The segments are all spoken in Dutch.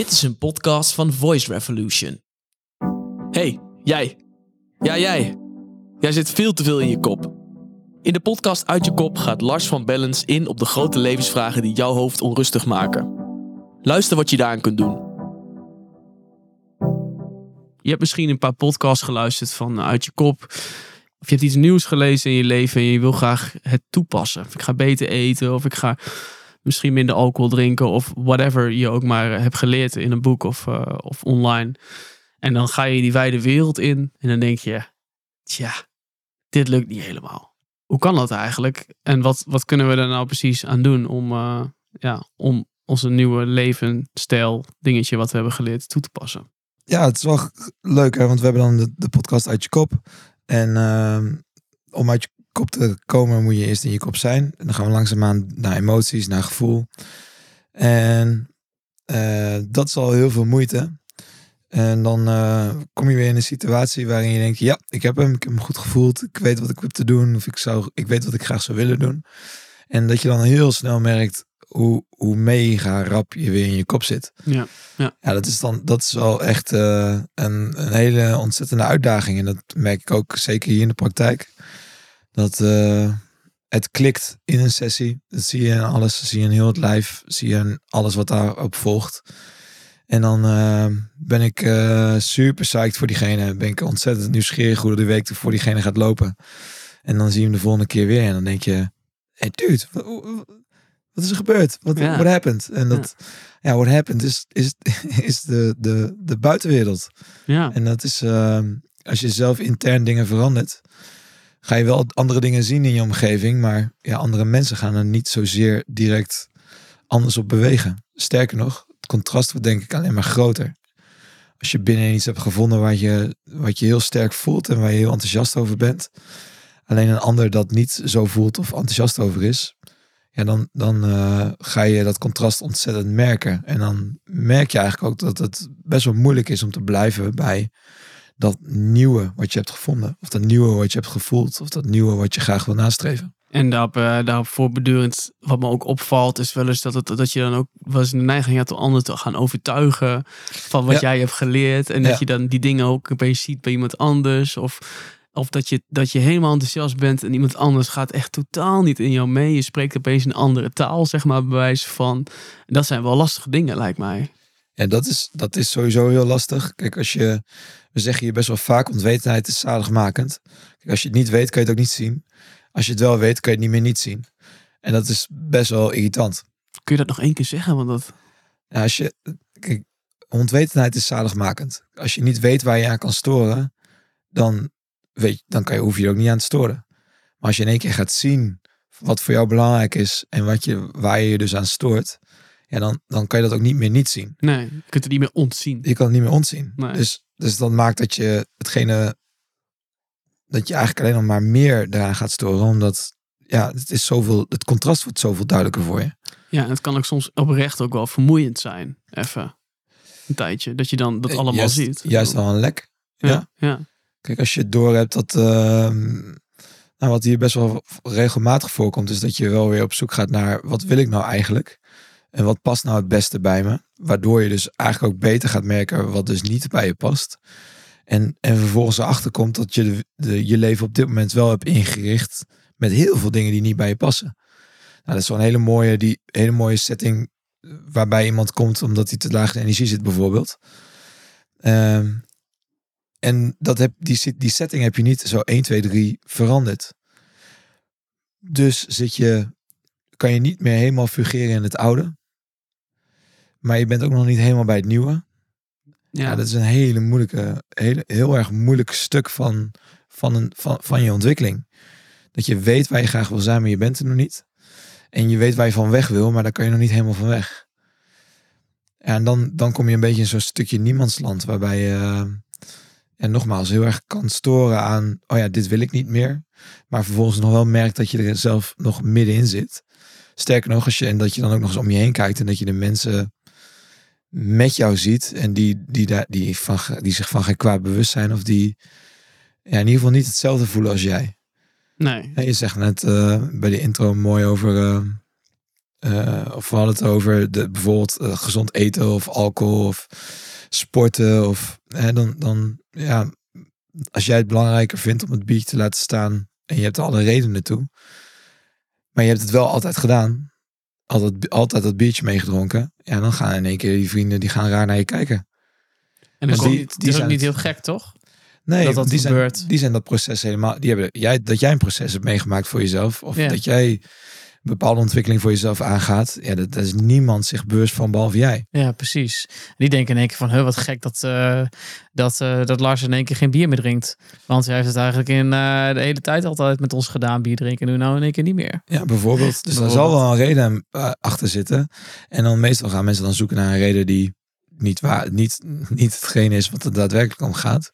Dit is een podcast van Voice Revolution. Hey, jij. Ja, jij. Jij zit veel te veel in je kop. In de podcast Uit je kop gaat Lars van Bellens in op de grote levensvragen die jouw hoofd onrustig maken. Luister wat je daaraan kunt doen. Je hebt misschien een paar podcasts geluisterd van Uit je kop. Of je hebt iets nieuws gelezen in je leven en je wil graag het toepassen. Of ik ga beter eten of ik ga misschien minder alcohol drinken of whatever je ook maar hebt geleerd in een boek of, uh, of online. En dan ga je die wijde wereld in en dan denk je, tja, dit lukt niet helemaal. Hoe kan dat eigenlijk? En wat, wat kunnen we er nou precies aan doen om, uh, ja, om onze nieuwe levensstijl, dingetje wat we hebben geleerd, toe te passen? Ja, het is wel leuk, hè? want we hebben dan de, de podcast uit je kop. En uh, om uit je kop te komen moet je eerst in je kop zijn. En dan gaan we langzaamaan naar emoties, naar gevoel. En uh, dat is al heel veel moeite. En dan uh, kom je weer in een situatie waarin je denkt, ja, ik heb hem, ik heb hem goed gevoeld, ik weet wat ik heb te doen, of ik, zou, ik weet wat ik graag zou willen doen. En dat je dan heel snel merkt hoe, hoe mega rap je weer in je kop zit. Ja, ja. ja dat is dan dat is wel echt uh, een, een hele ontzettende uitdaging. En dat merk ik ook zeker hier in de praktijk. Dat uh, het klikt in een sessie. Dat zie je in alles. Dat zie je in heel het lijf. Zie je in alles wat daarop volgt. En dan uh, ben ik uh, super psyched voor diegene. Ben ik ontzettend nieuwsgierig hoe de week voor diegene gaat lopen. En dan zie je hem de volgende keer weer. En dan denk je, hey dude, wat, wat is er gebeurd? Wat ja. what happened? En dat, ja, ja what happened is, is, is de, de, de buitenwereld. Ja. En dat is, uh, als je zelf intern dingen verandert, ga je wel andere dingen zien in je omgeving. Maar ja, andere mensen gaan er niet zozeer direct anders op bewegen. Sterker nog, het contrast wordt denk ik alleen maar groter. Als je binnen iets hebt gevonden waar je, wat je heel sterk voelt en waar je heel enthousiast over bent. Alleen een ander dat niet zo voelt of enthousiast over is. Ja, dan, dan uh, ga je dat contrast ontzettend merken. En dan merk je eigenlijk ook dat het best wel moeilijk is om te blijven bij dat nieuwe wat je hebt gevonden. Of dat nieuwe wat je hebt gevoeld. Of dat nieuwe wat je graag wil nastreven. En daarop, uh, daarop wat me ook opvalt, is wel eens dat, het, dat je dan ook wel eens de neiging hebt om anderen te gaan overtuigen van wat ja. jij hebt geleerd. En dat je dan die dingen ook opeens ziet bij iemand anders. Of, of dat, je, dat je helemaal enthousiast bent en iemand anders gaat echt totaal niet in jou mee. Je spreekt opeens een andere taal, zeg maar, bij wijze van. Dat zijn wel lastige dingen, lijkt mij. En dat is, dat is sowieso heel lastig. Kijk, als je, we zeggen hier best wel vaak, ontwetendheid is zaligmakend. Kijk, als je het niet weet, kan je het ook niet zien. Als je het wel weet, kan je het niet meer niet zien. En dat is best wel irritant. Kun je dat nog één keer zeggen? Want dat... Als je, kijk, onwetendheid is zaligmakend. Als je niet weet waar je aan kan storen, dan, weet, dan kan je, hoef je er ook niet aan te storen. Maar als je in één keer gaat zien wat voor jou belangrijk is en wat je, waar je je dus aan stoort, ja, dan, dan kan je dat ook niet meer niet zien. Nee, je kunt het niet meer ontzien. Je kan het niet meer ontzien. Nee. Dus, dus dat maakt dat je hetgene, dat je eigenlijk alleen nog maar meer eraan gaat storen, omdat ja, het is zoveel, het contrast wordt zoveel duidelijker voor je. Ja, en het kan ook soms oprecht ook wel vermoeiend zijn, even een tijdje, dat je dan dat allemaal juist, ziet. Juist al een lek. Ja. ja. ja. Kijk, als je door hebt dat, uh, nou, wat hier best wel regelmatig voorkomt, is dat je wel weer op zoek gaat naar wat wil ik nou eigenlijk? En wat past nou het beste bij me? Waardoor je dus eigenlijk ook beter gaat merken wat dus niet bij je past. En, en vervolgens erachter komt dat je de, je leven op dit moment wel hebt ingericht met heel veel dingen die niet bij je passen. Nou, dat is wel een hele mooie, die, hele mooie setting waarbij iemand komt omdat hij te laag in energie zit bijvoorbeeld. Um, en dat heb, die, die setting heb je niet zo 1, 2, 3 veranderd. Dus zit je, kan je niet meer helemaal fungeren in het oude. Maar je bent ook nog niet helemaal bij het nieuwe. Ja, ja dat is een hele moeilijke, hele, heel erg moeilijk stuk van, van, een, van, van je ontwikkeling. Dat je weet waar je graag wil zijn, maar je bent er nog niet. En je weet waar je van weg wil, maar daar kan je nog niet helemaal van weg. En dan, dan kom je een beetje in zo'n stukje niemandsland, waarbij je, uh, en nogmaals, heel erg kan storen aan, oh ja, dit wil ik niet meer. Maar vervolgens nog wel merkt dat je er zelf nog middenin zit. Sterker nog, als je, en dat je dan ook nog eens om je heen kijkt en dat je de mensen met jou ziet en die, die, daar, die, van, die zich van geen kwaad bewust zijn of die ja, in ieder geval niet hetzelfde voelen als jij. Nee. En je zegt net uh, bij de intro mooi over uh, eh, of we hadden het over de, bijvoorbeeld eh, gezond eten of alcohol of sporten. Of, hè, dan, dan, ja, als jij het belangrijker vindt om het biertje te laten staan en je hebt er alle redenen toe. Maar je hebt het wel altijd gedaan. Altijd, altijd dat biertje meegedronken. Ja, dan gaan in één keer die vrienden die gaan raar naar je kijken. En Dus dat die- niet- die is ook niet heel gek, toch? Nee, Dat dat die, gebeurt. Zijn, die zijn dat proces helemaal. Die hebben jij, dat jij een proces hebt meegemaakt voor jezelf. Of Ja. dat jij bepaalde ontwikkeling voor jezelf aangaat. Ja, dat, dat is niemand zich bewust van behalve jij. Ja, precies. Die denken in één keer van, wat gek dat, eh, dat, eh, dat Lars in één keer geen bier meer drinkt. Want hij heeft het eigenlijk in eh, de hele tijd altijd met ons gedaan, bier drinken. En nu nou in één keer niet meer. Ja, bijvoorbeeld. Dus daar zal wel een reden achter zitten. En dan meestal gaan mensen dan zoeken naar een reden die niet, waar, niet, niet hetgeen is wat er daadwerkelijk om gaat.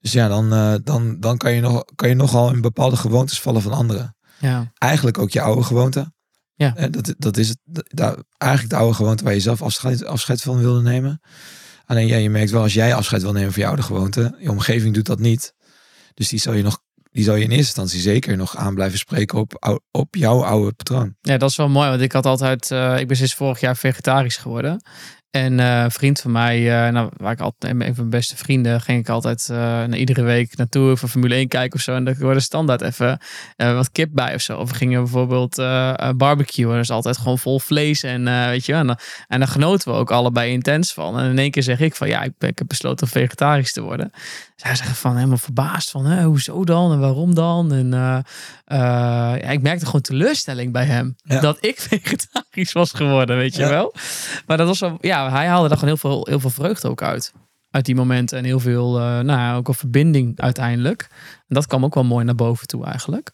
Dus ja, dan, dan, dan kan, je nog, kan je nogal in bepaalde gewoontes vallen van anderen. Ja, Eigenlijk ook je oude gewoonte. Ja. Eh, dat, dat is het. Dat, daar- eigenlijk de oude gewoonte waar je zelf afscheid, afscheid van wilde nemen. Alleen ja, je merkt wel als jij afscheid wil nemen van je oude gewoonte. Je omgeving doet dat niet. Dus die zal je nog. Die zal je in eerste instantie zeker nog aan blijven spreken op, op jouw oude patroon. Ja, dat is wel mooi, want ik had altijd, eh, ik ben sinds vorig jaar vegetarisch geworden. En eh, een vriend van mij, eh, nou, waar ik altijd, een van mijn beste vrienden, ging ik altijd naar iedere week naartoe voor Formule 1 kijken of zo. En dan hoorde standaard even wat kip bij of zo. Of we gingen bijvoorbeeld eh, barbecuen. Dat is altijd gewoon vol vlees en weet je wel. En dan, en dan genoten we ook allebei intens van. En in één keer zeg ik van, ja, ik, ben- ik heb besloten om vegetarisch te worden. Zij zeggen van helemaal verbaasd van, hè, hoezo dan en waarom dan? En ja, ik merkte gewoon teleurstelling bij hem. Ja. Dat ik vegetarisch was geworden, weet je Ja. wel. Maar dat was wel, ja, hij haalde daar gewoon heel veel, heel veel vreugde ook uit. Uit die momenten en heel veel, eh, nou ja, ook een verbinding uiteindelijk. En dat kwam ook wel mooi naar boven toe eigenlijk.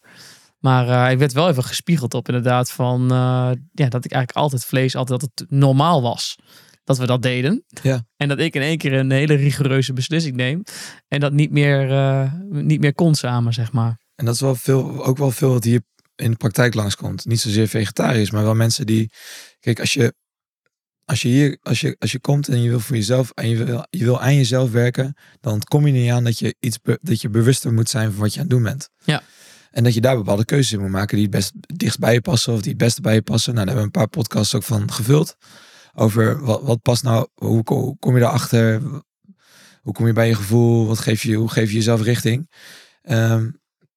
Maar eh, ik werd wel even gespiegeld op inderdaad van, eh, ja, dat ik eigenlijk altijd vlees, altijd dat het normaal was. Dat we dat deden. Ja. En dat ik in één keer een hele rigoureuze beslissing neem. En dat niet meer, niet meer kon samen, zeg maar. En dat is wel veel, ook wel veel wat hier in de praktijk langskomt. Niet zozeer vegetarisch, maar wel mensen die. Kijk, als je, als je hier, als je, als je komt en je wil voor jezelf en je wil, je wil aan jezelf werken, dan kom je niet aan dat je iets be- dat je bewuster moet zijn van wat je aan het doen bent. Ja. En dat je daar bepaalde keuzes in moet maken die het best dichtst bij je passen of die het beste bij je passen. Nou, daar hebben we een paar podcasts ook van gevuld. Over wat, wat past nou, hoe kom je daarachter? Hoe kom je bij je gevoel? Wat geef je, hoe geef je jezelf richting? Ehm,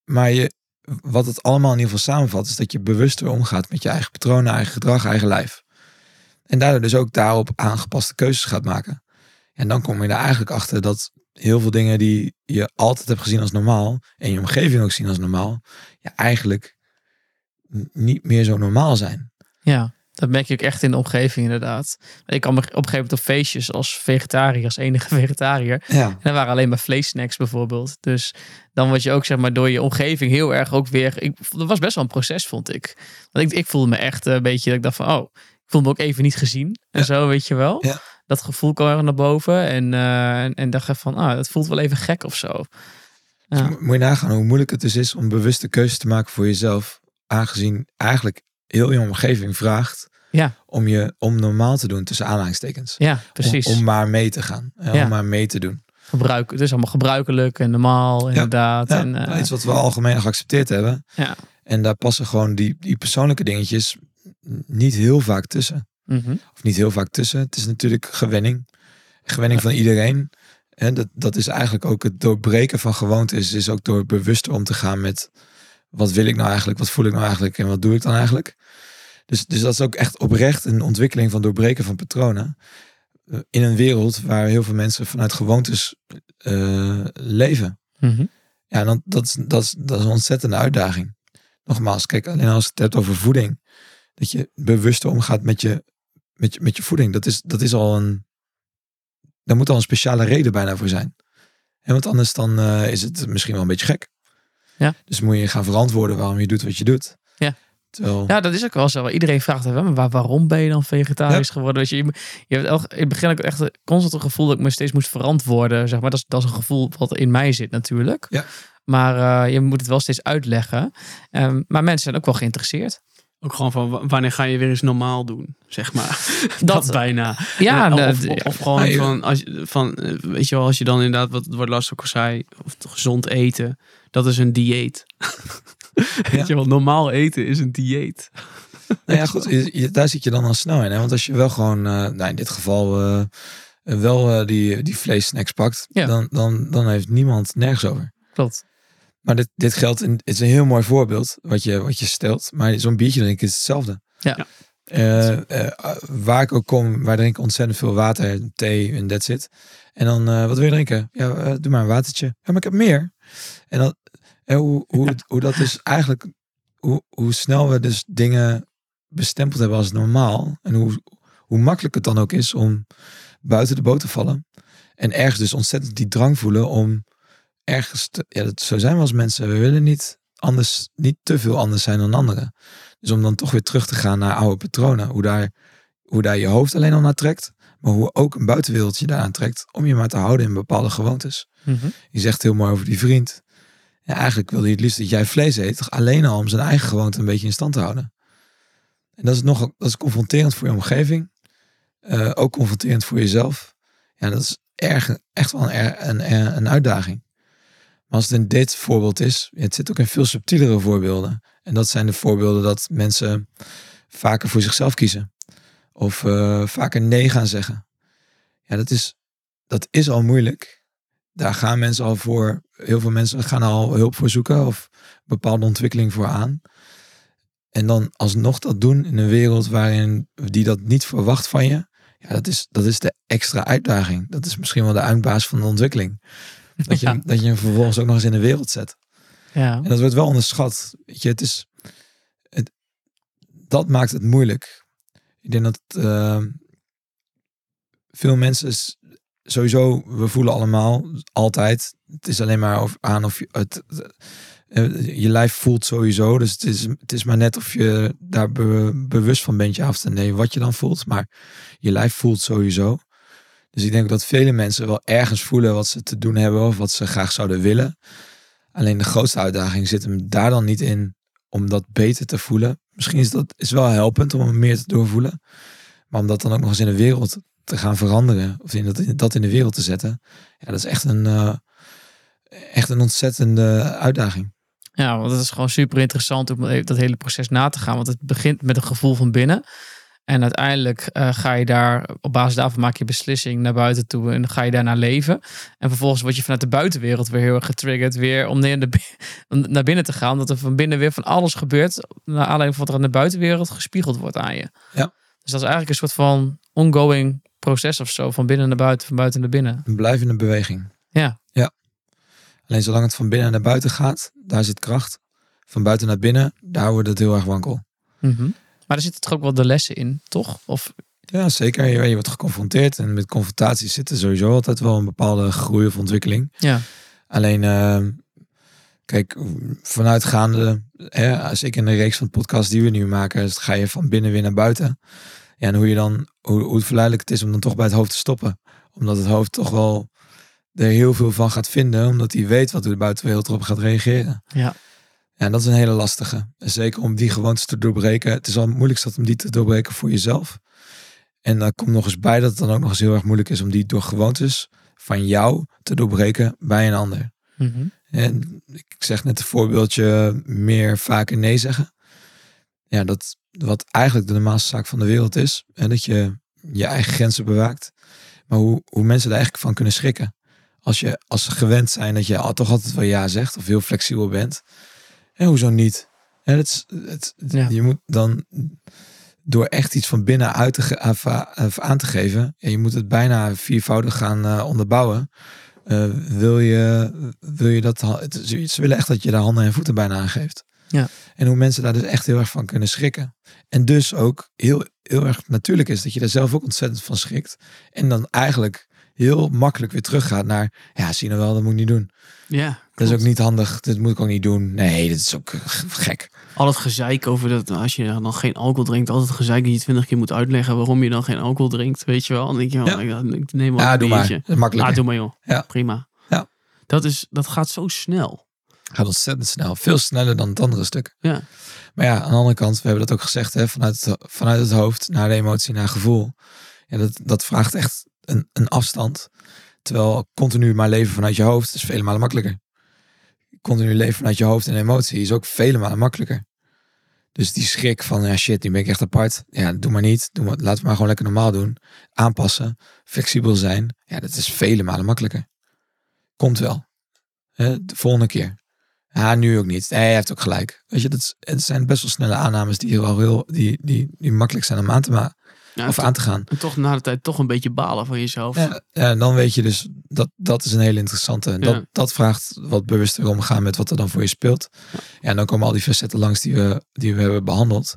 maar je, wat het allemaal in ieder geval samenvat, is dat je bewuster omgaat met je eigen patronen, eigen gedrag, eigen lijf. En daardoor dus ook daarop aangepaste keuzes gaat maken. En dan kom je er eigenlijk achter dat heel veel dingen die je altijd hebt gezien als normaal, en je omgeving ook zien als normaal, ja, eigenlijk niet meer zo normaal zijn. Ja, dat merk je ook echt in de omgeving inderdaad. Ik kwam op een gegeven moment op feestjes als vegetariër, als enige vegetariër. Ja, En er waren alleen maar vleessnacks bijvoorbeeld. Dus dan word je ook zeg maar door je omgeving heel erg ook weer... Ik, dat was best wel een proces vond ik. Want ik, ik voelde me echt een beetje dat ik dacht van... Oh, voelde me ook even niet gezien en Ja. zo, weet je wel. Ja. Dat gevoel kwam er naar boven. En, eh, en, en dacht ik van, ah, dat voelt wel even gek of zo. Ja. Dus moet je nagaan hoe moeilijk het dus is om bewuste keuzes te maken voor jezelf, aangezien eigenlijk heel je omgeving vraagt Ja. om je om normaal te doen tussen aanhalingstekens. Ja, precies. Om, om maar mee te gaan. Ja. Om maar mee te doen. Gebruik, het is allemaal gebruikelijk en normaal inderdaad. En, eh, iets wat we algemeen geaccepteerd hebben. Ja. En daar passen gewoon die, die persoonlijke dingetjes niet heel vaak tussen. mhm. Of niet heel vaak tussen. Het is natuurlijk gewenning. Gewenning van iedereen. En dat, dat is eigenlijk ook het doorbreken van gewoontes. Is ook door bewuster om te gaan met wat wil ik nou eigenlijk? Wat voel ik nou eigenlijk? En wat doe ik dan eigenlijk? Dus, dus dat is ook echt oprecht een ontwikkeling van doorbreken van patronen. Eh, In een wereld waar heel veel mensen vanuit gewoontes eh, leven. Mhm. Ja, dan, dat, is, dat, is, dat is een ontzettende uitdaging. Nogmaals, kijk, alleen als het hebt over voeding. Dat je bewuster omgaat met je, met je, met je voeding. Dat is, dat is al een... Daar moet al een speciale reden bijna voor zijn. En want anders dan eh, is het misschien wel een beetje gek. Ja. Dus moet je gaan verantwoorden waarom je doet wat je doet. Ja. Terwijl, Ja, dat is ook wel zo. Iedereen vraagt wel, maar waar- waarom ben je dan vegetarisch geworden? Weet je, je, je hebt elk, in het begin ook echt constant een gevoel dat ik me steeds moest verantwoorden. Zeg maar. dat, is, dat is een gevoel wat in mij zit natuurlijk. Ja. Maar eh, je moet het wel steeds uitleggen. Ehm, maar mensen zijn ook wel geïnteresseerd. Ook gewoon van wanneer ga je weer eens normaal doen, zeg maar. Dat, Dat- bijna. Ja, En, nou, of, of, of gewoon van, als, je- van, eh, weet je wel, als je dan inderdaad, wat, Lars ook al zei, of gezond eten, dat is een dieet. Ja. Weet je wel, normaal eten is een dieet. Nou ja, goed, je- je- daar zit je dan al snel in. Hè? Want als je wel gewoon, eh, nou in dit geval, eh, wel eh, die, die vleessnacks pakt, Ja. dan, dan, dan heeft niemand nergens over. Klopt. Maar dit, dit geldt, in, het is een heel mooi voorbeeld wat je, wat je stelt. Maar zo'n biertje drinken is hetzelfde. Ja. Eh, eh, waar ik ook kom, wij drinken ontzettend veel water, thee en that's it. En dan, eh, wat wil je drinken? Ja, doe maar een watertje. Ja, maar ik heb meer. En dan, en hoe, hoe, hoe dat is eigenlijk, hoe, hoe snel we dus dingen bestempeld hebben als normaal. En hoe, hoe makkelijk het dan ook is om buiten de boot te vallen. En ergens dus ontzettend die drang voelen om ergens te, ja, dat, zo zijn we als mensen. We willen niet anders, niet te veel anders zijn dan anderen. Dus om dan toch weer terug te gaan naar oude patronen. Hoe daar, hoe daar je hoofd alleen al naar trekt. Maar hoe ook een buitenwereldje daaraan trekt. Om je maar te houden in bepaalde gewoontes. Mhm. Je zegt heel mooi over die vriend. Ja, eigenlijk wilde hij het liefst dat jij vlees eet. Alleen al om zijn eigen gewoonte een beetje in stand te houden. En dat is nogal dat is confronterend voor je omgeving. Eh, ook confronterend voor jezelf. Ja, dat is erg, echt wel een, een, een uitdaging. Maar als het in dit voorbeeld is, het zit ook in veel subtielere voorbeelden. En dat zijn de voorbeelden dat mensen vaker voor zichzelf kiezen. Of eh, vaker nee gaan zeggen. Ja, dat is, dat is al moeilijk. Daar gaan mensen al voor, heel veel mensen gaan al hulp voor zoeken of bepaalde ontwikkeling voor aan. En dan alsnog dat doen in een wereld waarin die dat niet verwacht van je. Ja, dat is, dat is de extra uitdaging. Dat is misschien wel de uitbaas van de ontwikkeling. Dat je, Ja. dat je hem vervolgens ook nog eens in de wereld zet. Ja. En dat wordt wel onderschat. Weet je, het is, het, dat maakt het moeilijk. Ik denk dat eh, veel mensen sowieso, we voelen allemaal altijd. Het is alleen maar of, aan of je het, eh, je lijf voelt sowieso. Dus het is, het is maar net of je daar be- bewust van bent je af te nemen wat je dan voelt. Maar je lijf voelt sowieso. Dus ik denk dat vele mensen wel ergens voelen wat ze te doen hebben of wat ze graag zouden willen. Alleen de grootste uitdaging zit hem daar dan niet in om dat beter te voelen. Misschien is dat is wel helpend om hem meer te doorvoelen. Maar om dat dan ook nog eens in de wereld te gaan veranderen. Of in dat, dat in de wereld te zetten. Ja, dat is echt een, eh, echt een ontzettende uitdaging. Ja, want het is gewoon super interessant om dat hele proces na te gaan. Want het begint met een gevoel van binnen. En uiteindelijk eh, ga je daar, op basis daarvan maak je beslissing naar buiten toe. En ga je daarna leven. En vervolgens word je vanuit de buitenwereld weer heel erg getriggerd. Weer om naar, naar binnen te gaan. Dat er van binnen weer van alles gebeurt. Naar aanleiding van wat er in de buitenwereld gespiegeld wordt aan je. Ja. Dus dat is eigenlijk een soort van ongoing proces of zo. Van binnen naar buiten, van buiten naar binnen. Een blijvende beweging. Ja. Ja. Alleen zolang het van binnen naar buiten gaat, daar zit kracht. Van buiten naar binnen, daar wordt het heel erg wankel. Mhm. Maar er zitten toch ook wel de lessen in, toch? Of Ja, zeker. Je, je wordt geconfronteerd. En met confrontaties zit er sowieso altijd wel een bepaalde groei of ontwikkeling. ja. Alleen, eh, kijk, vanuitgaande, hè, zeker in de reeks van podcasts die we nu maken, dus ga je van binnen weer naar buiten. Ja, en hoe je dan, hoe, hoe verleidelijk het is om dan toch bij het hoofd te stoppen. Omdat het hoofd toch wel er heel veel van gaat vinden, omdat hij weet wat de buitenwereld erop gaat reageren. Ja. Ja, en dat is een hele lastige. Zeker om die gewoontes te doorbreken. Het is al het moeilijkste om die te doorbreken voor jezelf. En daar komt nog eens bij dat het dan ook nog eens heel erg moeilijk is om die door gewoontes van jou te doorbreken bij een ander. Mhm. En ik zeg net een voorbeeldje meer vaker nee zeggen. Ja, dat wat eigenlijk de normaalste zaak van de wereld is. En dat je je eigen grenzen bewaakt. Maar hoe, hoe mensen er eigenlijk van kunnen schrikken. Als, je, als ze gewend zijn dat je al, toch altijd wel ja zegt. Of heel flexibel bent. En hoezo niet? En het, het, het- Ja. Je moet dan door echt iets van binnen uit te af- af- aan te geven. En je moet het bijna viervoudig gaan eh, onderbouwen. Eh, wil, je, wil je dat... ze willen echt dat je daar handen en voeten bijna aan geeft. Ja. En hoe mensen daar dus echt heel erg van kunnen schrikken. En dus ook heel, heel erg natuurlijk is dat je daar zelf ook ontzettend van schrikt. En dan eigenlijk heel makkelijk weer teruggaat naar... Ja, zie je nou wel, dat moet ik niet doen. Ja, Dat is ook niet handig. Dat moet ik ook niet doen. Nee, dat is ook eh, gek. Al het gezeik over dat als je dan geen alcohol drinkt, altijd gezeik dat je twintig keer moet uitleggen waarom je dan geen alcohol drinkt, weet je wel. Dan denk je, wel, Ja. ik, neem wel Ja, een doe maar. biertje. Dat is makkelijk. Ah, doe maar joh. Ja. Prima. Ja. Dat, is, dat gaat zo snel. gaat ontzettend snel. Veel sneller dan het andere stuk. Ja. Maar ja, aan de andere kant, we hebben dat ook gezegd, hè, vanuit, het, vanuit het hoofd naar de emotie, naar gevoel. Ja, dat, dat vraagt echt een, een afstand. Terwijl continu maar leven vanuit je hoofd is vele malen makkelijker. Continu leven vanuit je hoofd en emotie is ook vele malen makkelijker. Dus die schrik van, ja shit, nu ben ik echt apart. Ja, doe maar niet. Doe maar, laten we maar gewoon lekker normaal doen. Aanpassen, flexibel zijn. Ja, dat is vele malen makkelijker. Komt wel. De volgende keer. Ja, nu ook niet. Hij heeft ook gelijk. Weet je, dat het zijn best wel snelle aannames die wel heel, die, die, die makkelijk zijn om aan te maken. Ja, of aan te gaan. en toch na de tijd toch een beetje balen van jezelf. Ja, ja, dan weet je dus, dat, dat is een hele interessante. En Dat, Ja. dat vraagt wat bewuster omgaan met wat er dan voor je speelt. Ja, en dan komen al die facetten langs die we, die we hebben behandeld.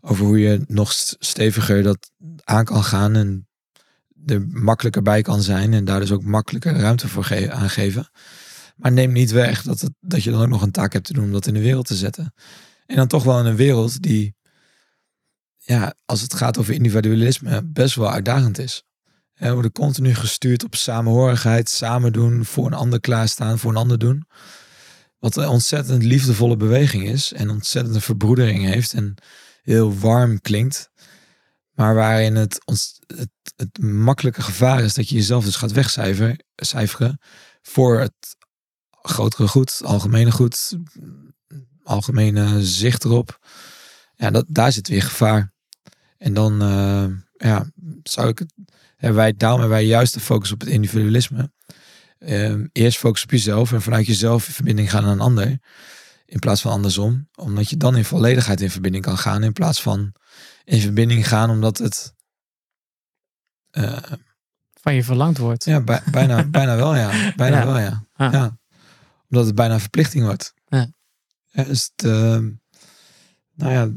Over hoe je nog st- steviger dat aan kan gaan en er makkelijker bij kan zijn. En daar dus ook makkelijker ruimte voor ge- aangeven. Maar neem niet weg dat, het, dat je dan ook nog een taak hebt te doen om dat in de wereld te zetten. En dan toch wel in een wereld die, ja, als het gaat over individualisme, best wel uitdagend is. We worden continu gestuurd op samenhorigheid, samen doen, voor een ander klaarstaan, voor een ander doen. Wat een ontzettend liefdevolle beweging is en ontzettend een verbroedering heeft en heel warm klinkt. Maar waarin het, het, het makkelijke gevaar is dat je jezelf dus gaat wegcijferen cijferen voor het grotere goed, algemene goed, algemene zicht erop. Ja, dat, daar zit weer gevaar. En dan eh, ja, zou ik het hebben wij, daarom hebben wij juist de focus op het individualisme. Ehm, eerst focus op jezelf en vanuit jezelf in verbinding gaan naar een ander. In plaats van andersom. Omdat je dan in volledigheid in verbinding kan gaan. In plaats van in verbinding gaan omdat het... eh, Van je verlangd wordt. ja, bij- bijna, bijna wel ja. Bijna Ja. wel ja. Ja. ja. Omdat het bijna een verplichting wordt. Ja. Ja, dus het, ehm, nou ja,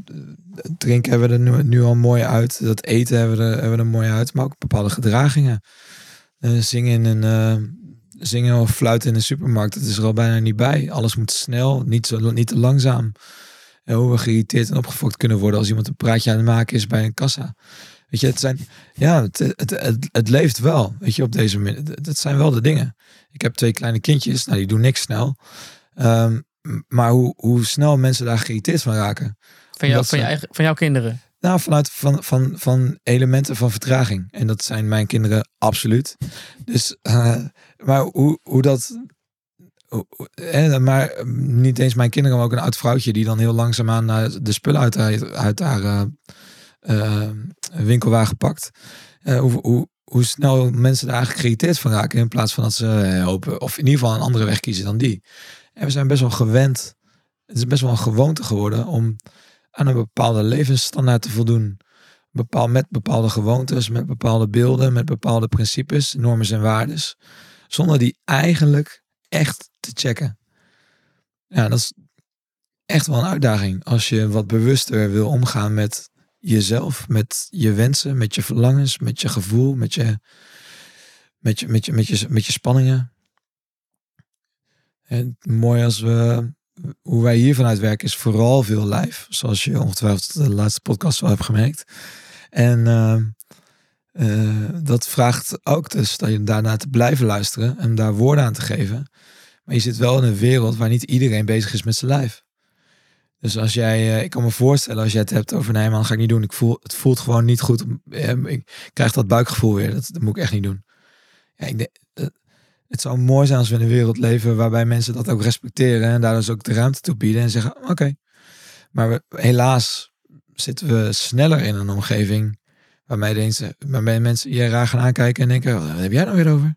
drinken hebben we er nu, al mooi uit. Dat eten hebben we er, hebben er mooi uit. Maar ook bepaalde gedragingen. Eh, zingen, eh, zingen of fluiten in een supermarkt. Dat is er al bijna niet bij. Alles moet snel, niet, niet te langzaam. En hoe we geïrriteerd en opgefokt kunnen worden als iemand een praatje aan het maken is bij een kassa. Weet je, het zijn, ja, het, leeft wel. Weet je, op deze manier. Het zijn wel de dingen. Ik heb twee kleine kindjes, nou die doen niks snel. Ehm, maar hoe, hoe snel mensen daar geïrriteerd van raken. Van, jou, van, je eigen, van jouw kinderen. Nou, vanuit van, van, van elementen van vertraging. En dat zijn mijn kinderen absoluut. Dus, eh, maar hoe, hoe dat. hoe- eh, maar eh, niet eens mijn kinderen, maar ook een oud vrouwtje die dan heel langzaamaan naar de spullen uit, haar- uit haar eh, winkelwagen pakt. Hoe, hoe, hoe snel mensen daar eigenlijk geïrriteerd van raken. In plaats van dat ze hopen, of in ieder geval een andere weg kiezen dan die. En we zijn best wel gewend. Het is best wel een gewoonte geworden om aan een bepaalde levensstandaard te voldoen. Bepaal, met bepaalde gewoontes, met bepaalde beelden, met bepaalde principes, normen en waardes. Zonder die eigenlijk echt te checken. Ja, dat is echt wel een uitdaging. Als je wat bewuster wil omgaan met jezelf, met je wensen, met je verlangens, met je gevoel, met je, met je, met je, met je, met je spanningen. En mooi als we hoe wij hier vanuit werken is vooral veel live. Zoals je ongetwijfeld de laatste podcast wel hebt gemerkt. En eh, eh, dat vraagt ook dus dat je daarna te blijven luisteren en daar woorden aan te geven. Maar je zit wel in een wereld waar niet iedereen bezig is met zijn lijf. Dus als jij, eh, ik kan me voorstellen als jij het hebt over nee man, ga ik niet doen. Ik voel, het voelt gewoon niet goed. Eh, Ik krijg dat buikgevoel weer. Dat, dat moet ik echt niet doen. Ja, ik denk, het zou mooi zijn als we in een wereld leven waarbij mensen dat ook respecteren en daar dus ook de ruimte toe bieden en zeggen: oké. Maar helaas zitten we sneller in een omgeving waarmee, deze, waarmee mensen je raar gaan aankijken en denken: wat heb jij nou weer over?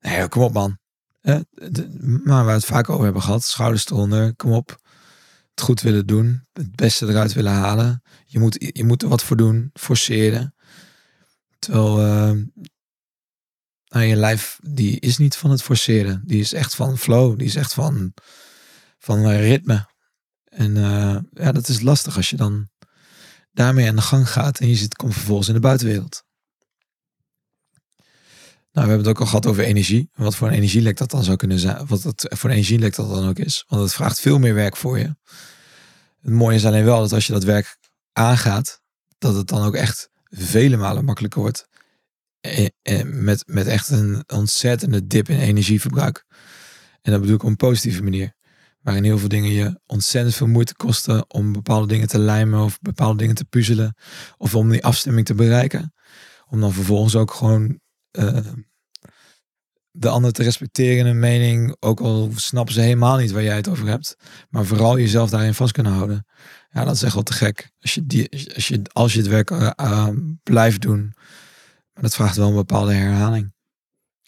Nee, kom op man. Eh, maar waar we het vaak over hebben gehad, schouders eronder, kom op. Het goed willen doen, het beste eruit willen halen. Je moet, je moet er wat voor doen, forceren. Terwijl eh, nou, je lijf, die is niet van het forceren. Die is echt van flow. Die is echt van, van eh, ritme. En eh, ja, dat is lastig als je dan daarmee aan de gang gaat en je zit, komt vervolgens in de buitenwereld. Nou, we hebben het ook al gehad over energie. Wat voor een energielek dat dan zou kunnen zijn. Wat voor een energielek dat dan ook is. Want het vraagt veel meer werk voor je. Het mooie is alleen wel dat als je dat werk aangaat, dat het dan ook echt vele malen makkelijker wordt. En, en met, met echt een ontzettende dip in energieverbruik. En dat bedoel ik op een positieve manier. Waarin heel veel dingen je ontzettend veel moeite kosten om bepaalde dingen te lijmen of bepaalde dingen te puzzelen. Of om die afstemming te bereiken. Om dan vervolgens ook gewoon eh, de ander te respecteren in een mening, ook al snappen ze helemaal niet waar jij het over hebt, maar vooral jezelf daarin vast kunnen houden. Ja, dat is echt wel te gek. Als je, die, als je, als je het werk eh, eh, blijft doen, maar dat vraagt wel een bepaalde herhaling.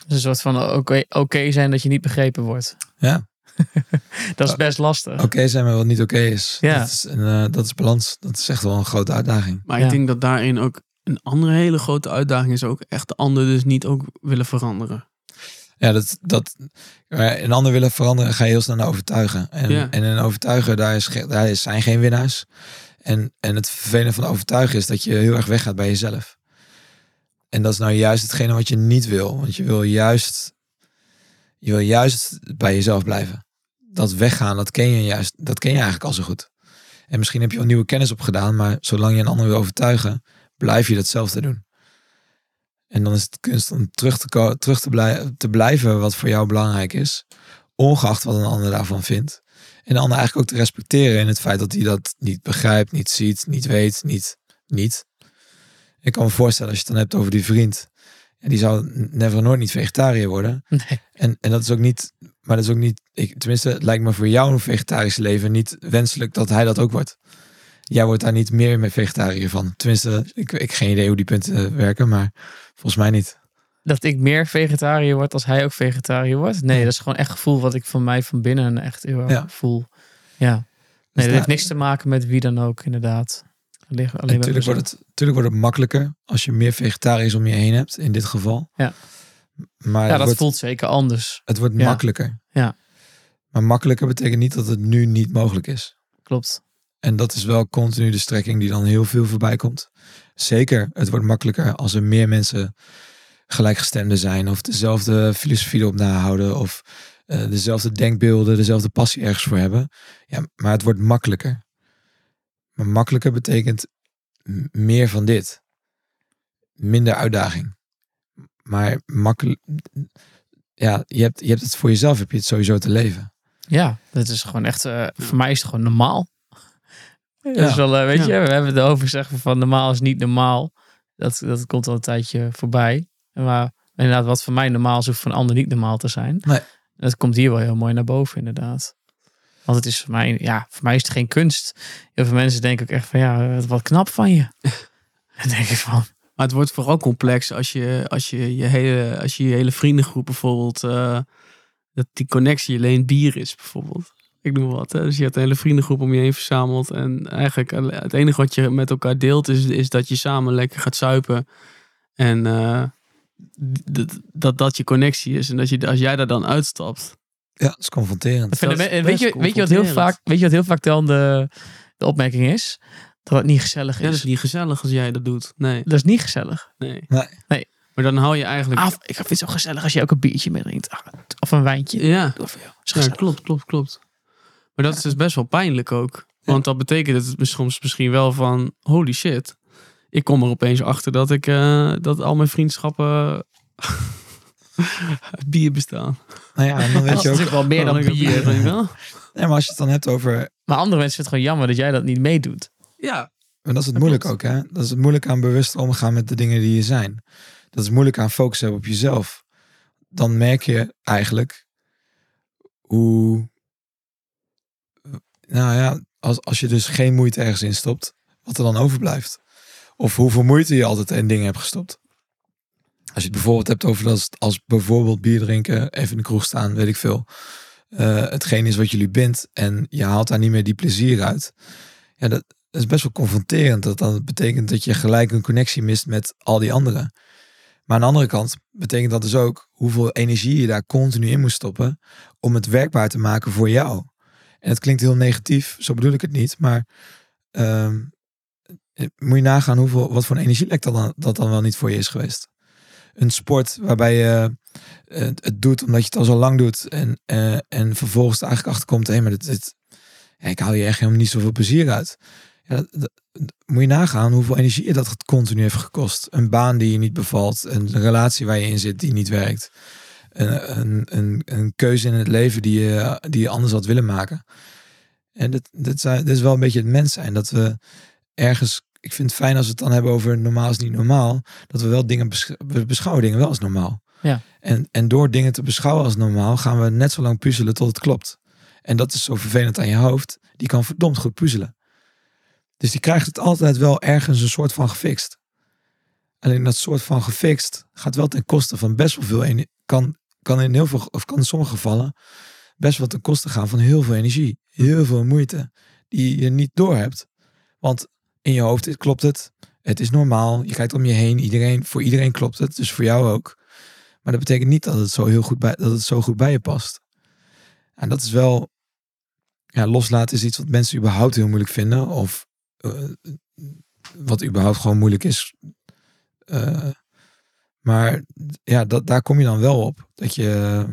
Dus een soort van oké zijn dat je niet begrepen wordt. Ja. Dat is best lastig. Oké zijn met wat niet oké is. Ja. Dat is, een, eh, dat is balans. Dat is echt wel een grote uitdaging. Maar Ja. ik denk dat daarin ook een andere hele grote uitdaging is ook echt de ander dus niet ook willen veranderen. Ja, dat, dat maar een ander willen veranderen ga je heel snel naar overtuigen. En, Ja. en een overtuigen, daar, is, daar is- zijn geen winnaars. En, en het vervelende van overtuigen is dat je heel erg weggaat bij jezelf. En dat is nou juist hetgene wat je niet wil. Want je wil juist, je wil juist bij jezelf blijven. Dat weggaan, dat ken je juist, dat ken je eigenlijk al zo goed. En misschien heb je wel nieuwe kennis opgedaan, maar zolang je een ander wil overtuigen, blijf je datzelfde doen. En dan is het kunst om terug te, terug te, blij- te blijven wat voor jou belangrijk is. Ongeacht wat een ander daarvan vindt. En de ander eigenlijk ook te respecteren in het feit dat hij dat niet begrijpt, niet ziet, niet weet, niet. niet. Ik kan me voorstellen als je het dan hebt over die vriend. En die zou never nooit niet vegetariër worden. Nee. En, en dat is ook niet, maar dat is ook niet, ik, tenminste, het lijkt me voor jou een vegetarisch leven niet wenselijk dat hij dat ook wordt. Jij wordt daar niet meer met vegetariër van. Tenminste, ik ik heb geen idee hoe die punten werken, maar volgens mij niet. Dat ik meer vegetariër word als hij ook vegetariër wordt. Nee, dat is gewoon echt gevoel wat ik van mij van binnen echt heel erg Ja. voel. Ja. Nee, dat daar- heeft niks te maken met wie dan ook, inderdaad. Alleen, alleen Natuurlijk wordt, het, natuurlijk wordt het makkelijker als je meer vegetariërs om je heen hebt, in dit geval. Ja. Maar Ja, dat wordt, voelt zeker anders. het wordt Ja. makkelijker. Ja. Maar makkelijker betekent niet dat het nu niet mogelijk is. Klopt. En dat is wel continu de strekking die dan heel veel voorbij komt. Zeker, het wordt makkelijker als er meer mensen gelijkgestemden zijn. Of dezelfde filosofie erop nahouden. Of eh, dezelfde denkbeelden, dezelfde passie ergens voor hebben. Ja, maar het wordt makkelijker. Maar makkelijker betekent meer van dit. Minder uitdaging. Maar makkelijk. Ja, je hebt, je hebt het voor jezelf, heb je het sowieso te leven. Ja, dat is gewoon echt, eh, voor mij is het gewoon normaal. Dat is wel, eh, weet Ja. je, we hebben het over zeggen van normaal is niet normaal. Dat, dat komt al een tijdje voorbij. Maar inderdaad, wat voor mij normaal is, hoeft voor een ander niet normaal te zijn. Nee. Dat komt hier wel heel mooi naar boven, inderdaad. Want het is voor mij, ja, voor mij is het geen kunst. Heel veel mensen denken ook echt van, ja, wat knap van je. Dan denk ik van, Maar het wordt vooral complex als je als je, je, hele, als je, je hele vriendengroep bijvoorbeeld, eh, dat die connectie alleen bier is bijvoorbeeld. Ik noem wat. Hè? Dus je hebt een hele vriendengroep om je heen verzameld. En eigenlijk het enige wat je met elkaar deelt is, is dat je samen lekker gaat zuipen. En eh, dat, dat dat je connectie is. En dat je, als jij daar dan uitstapt. Ja, dat is confronterend. Dat is weet, je, weet je wat heel confronterend. vaak, weet je wat heel vaak dan de, de opmerking is? Dat het niet gezellig Ja, dat is. is niet gezellig als jij dat doet. Nee, Dat is niet gezellig. nee. Nee. Nee. Maar dan hou je eigenlijk... Ah, ik vind het zo gezellig als je ook een biertje meedrinkt. Ah, Of een wijntje. ja. Is klopt, klopt, klopt. Maar dat is dus best wel pijnlijk ook. Want dat betekent het soms misschien wel van... Holy shit. Ik kom er opeens achter dat ik... eh, dat al mijn vriendschappen... bier bestaan. Nou ja, en dan weet Dat is je ook. natuurlijk wel meer dan heb bier. denk ik wel. Nee, maar als je het dan hebt over. Maar andere mensen vinden het gewoon jammer dat jij dat niet meedoet. Ja, Maar dat is het moeilijk ook, hè? Dat is het moeilijk aan bewust omgaan met de dingen die je zijn. Dat is moeilijk aan focus hebben op jezelf. Dan merk je eigenlijk hoe. Nou ja, als, als je dus geen moeite ergens in stopt, wat er dan overblijft. Of hoeveel moeite je altijd in dingen hebt gestopt. Als je het bijvoorbeeld hebt over als, als bijvoorbeeld bier drinken, even in de kroeg staan, weet ik veel. eh, hetgeen is wat jullie bindt en je haalt daar niet meer die plezier uit. Ja, dat, dat is best wel confronterend. Dat dan betekent dat je gelijk een connectie mist met al die anderen. Maar aan de andere kant betekent dat dus ook hoeveel energie je daar continu in moet stoppen om het werkbaar te maken voor jou. En het klinkt heel negatief, zo bedoel ik het niet, maar ehm, eh, moet je nagaan hoeveel, wat voor een energielek dat dan, dat dan wel niet voor je is geweest. Een sport waarbij je eh, het doet omdat je het al zo lang doet en, eh, en vervolgens er eigenlijk achterkomt, hé, maar dit, dit, ik haal hier echt helemaal niet zoveel plezier uit. Ja, dat, dat- moet je nagaan hoeveel energie dat continu heeft gekost. Een baan die je niet bevalt, een relatie waar je in zit die niet werkt, een, een, een, een keuze in het leven die je, die je anders had willen maken. En dit, dit, zijn, is wel een beetje het mens zijn, dat we ergens ik vind het fijn als we het dan hebben over normaal is niet normaal. Dat we wel dingen besch- we beschouwen dingen wel als normaal. Ja. En, en door dingen te beschouwen als normaal gaan we net zo lang puzzelen tot het klopt. En dat is zo vervelend aan je hoofd. Die kan verdomd goed puzzelen. Dus die krijgt het altijd wel ergens een soort van gefixt. Alleen dat soort van gefixt gaat wel ten koste van best wel veel energie. Kan, kan in heel veel, of kan in sommige gevallen best wel ten koste gaan van heel veel energie. Heel veel moeite die je niet doorhebt. Want in je hoofd klopt het. Het is normaal. Je kijkt om je heen. Iedereen, voor iedereen klopt het. Dus voor jou ook. Maar dat betekent niet dat het zo heel goed bij, dat het zo goed bij je past. En dat is wel. Ja, loslaten is iets wat mensen überhaupt heel moeilijk vinden. Of eh, wat überhaupt gewoon moeilijk is. Eh, maar ja, dat, daar kom je dan wel op. Dat je.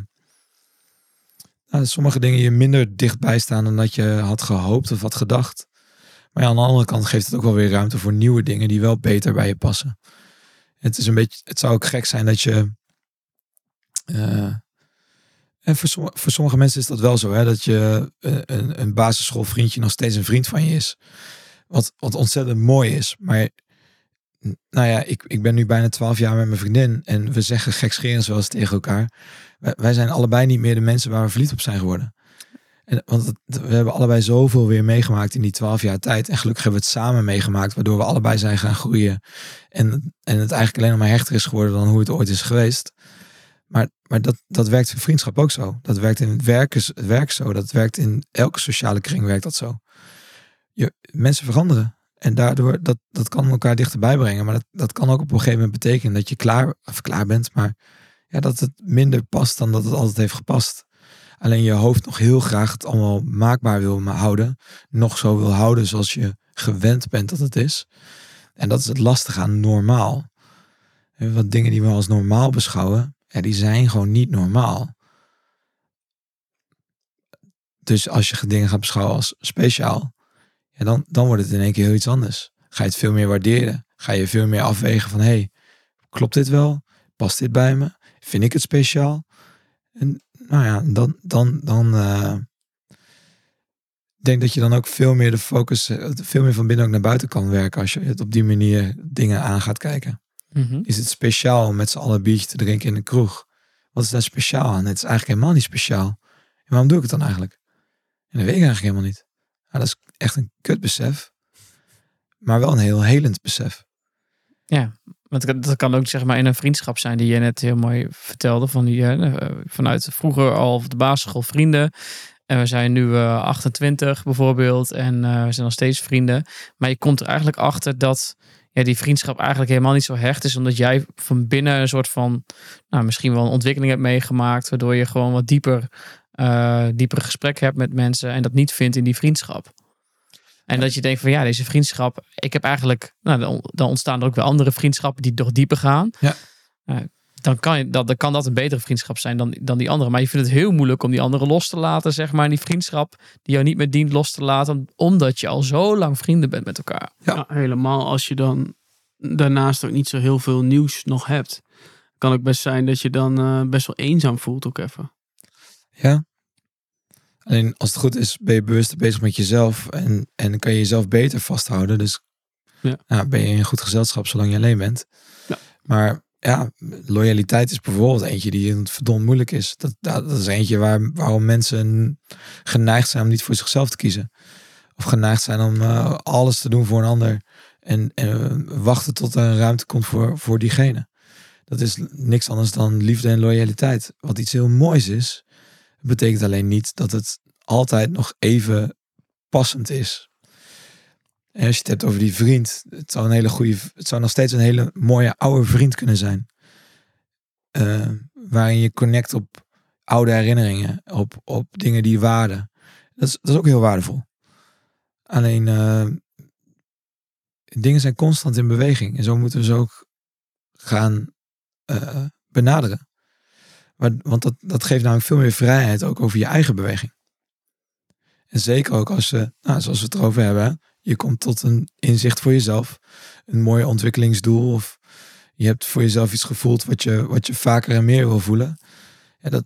nou, sommige dingen je minder dichtbij staan dan dat je had gehoopt of had gedacht. Maar aan de andere kant geeft het ook wel weer ruimte voor nieuwe dingen die wel beter bij je passen. Het is een beetje, het zou ook gek zijn dat je. eh, en voor, somm- voor sommige mensen is dat wel zo, hè, dat je eh, een, een basisschoolvriendje nog steeds een vriend van je is. Wat, wat ontzettend mooi is. Maar nou ja, ik, ik ben nu bijna twaalf jaar met mijn vriendin en we zeggen gekscherend eens tegen elkaar. Wij, wij zijn allebei niet meer de mensen waar we verliefd op zijn geworden. En, want we hebben allebei zoveel weer meegemaakt in die twaalf jaar tijd. En gelukkig hebben we het samen meegemaakt, waardoor we allebei zijn gaan groeien. En, en het eigenlijk alleen nog maar hechter is geworden dan hoe het ooit is geweest. Maar, maar dat, dat werkt in vriendschap ook zo. Dat werkt in het werk, het zo. Dat werkt in elke sociale kring werkt dat zo. Je, mensen veranderen. En daardoor, dat, dat kan elkaar dichterbij brengen. Maar dat, dat kan ook op een gegeven moment betekenen dat je klaar, of klaar bent. Maar ja, dat het minder past dan dat het altijd heeft gepast. Alleen je hoofd nog heel graag het allemaal maakbaar wil houden. Nog zo wil houden zoals je gewend bent dat het is. En dat is het lastige aan normaal. Wat dingen die we als normaal beschouwen, ja, die zijn gewoon niet normaal. Dus als je dingen gaat beschouwen als speciaal, ja, dan, dan wordt het in één keer heel iets anders. Ga je het veel meer waarderen. Ga je veel meer afwegen van, hé, hey, klopt dit wel? Past dit bij me? Vind ik het speciaal? En nou ja, dan, dan, dan eh, ik denk dat je dan ook veel meer de focus, eh, veel meer van binnen ook naar buiten kan werken als je het op die manier dingen aan gaat kijken. Mhm. Is het speciaal om met z'n allen biertje te drinken in een kroeg? Wat is daar speciaal aan? Het is eigenlijk helemaal niet speciaal. En waarom doe ik het dan eigenlijk? En dat weet ik eigenlijk helemaal niet. Ja, dat is echt een kutbesef. Maar wel een heel helend besef. Want dat- kan ook zeg maar in een vriendschap zijn die je net heel mooi vertelde. Van die, eh, vanuit vroeger al de basisschool vrienden. En we zijn nu eh 28 bijvoorbeeld. En eh, we zijn nog steeds vrienden. Maar je komt er eigenlijk achter dat ja, die vriendschap eigenlijk helemaal niet zo hecht is. Omdat jij van binnen een soort van, nou, misschien wel een ontwikkeling hebt meegemaakt. Waardoor je gewoon wat dieper, eh diepere gesprekken hebt met mensen. En dat niet vindt in die vriendschap. En dat je denkt van ja, deze vriendschap, ik heb eigenlijk, nou, dan, dan ontstaan er ook weer andere vriendschappen die nog dieper gaan. Ja. Eh, dan, kan je, dat, dan kan dat een betere vriendschap zijn dan, dan die andere. Maar je vindt het heel moeilijk om die andere los te laten, zeg maar. En die vriendschap die jou niet meer dient los te laten, omdat je al zo lang vrienden bent met elkaar. Ja. Ja, helemaal als je dan daarnaast ook niet zo heel veel nieuws nog hebt. Kan ook best zijn dat je dan eh, best wel eenzaam voelt ook even. Ja. Alleen als het goed is, ben je bewust bezig met jezelf. En, en dan kan je jezelf beter vasthouden. Dus Ja. nou, ben je in een goed gezelschap zolang je alleen bent. Ja. Maar ja, loyaliteit is bijvoorbeeld eentje die verdomd moeilijk is. Dat, dat dat is eentje waar, waarom mensen geneigd zijn om niet voor zichzelf te kiezen. Of geneigd zijn om eh, alles te doen voor een ander. En, en eh, wachten tot er een ruimte komt voor, voor diegene. Dat is niks anders dan liefde en loyaliteit. Wat iets heel moois is. Betekent alleen niet dat het altijd nog even passend is. En als je het hebt over die vriend, het zou een hele goede, het zou nog steeds een hele mooie oude vriend kunnen zijn. Eh, waarin je connect op oude herinneringen, op, op dingen die waarden. Dat is, dat is ook heel waardevol. Alleen eh, dingen zijn constant in beweging. En zo moeten we ze ook gaan eh, benaderen. Maar, want dat, dat geeft namelijk veel meer vrijheid ook over je eigen beweging. En zeker ook als je, nou, zoals we het erover hebben, je komt tot een inzicht voor jezelf, een mooi ontwikkelingsdoel, of je hebt voor jezelf iets gevoeld wat je, wat je vaker en meer wil voelen. Ja, dat,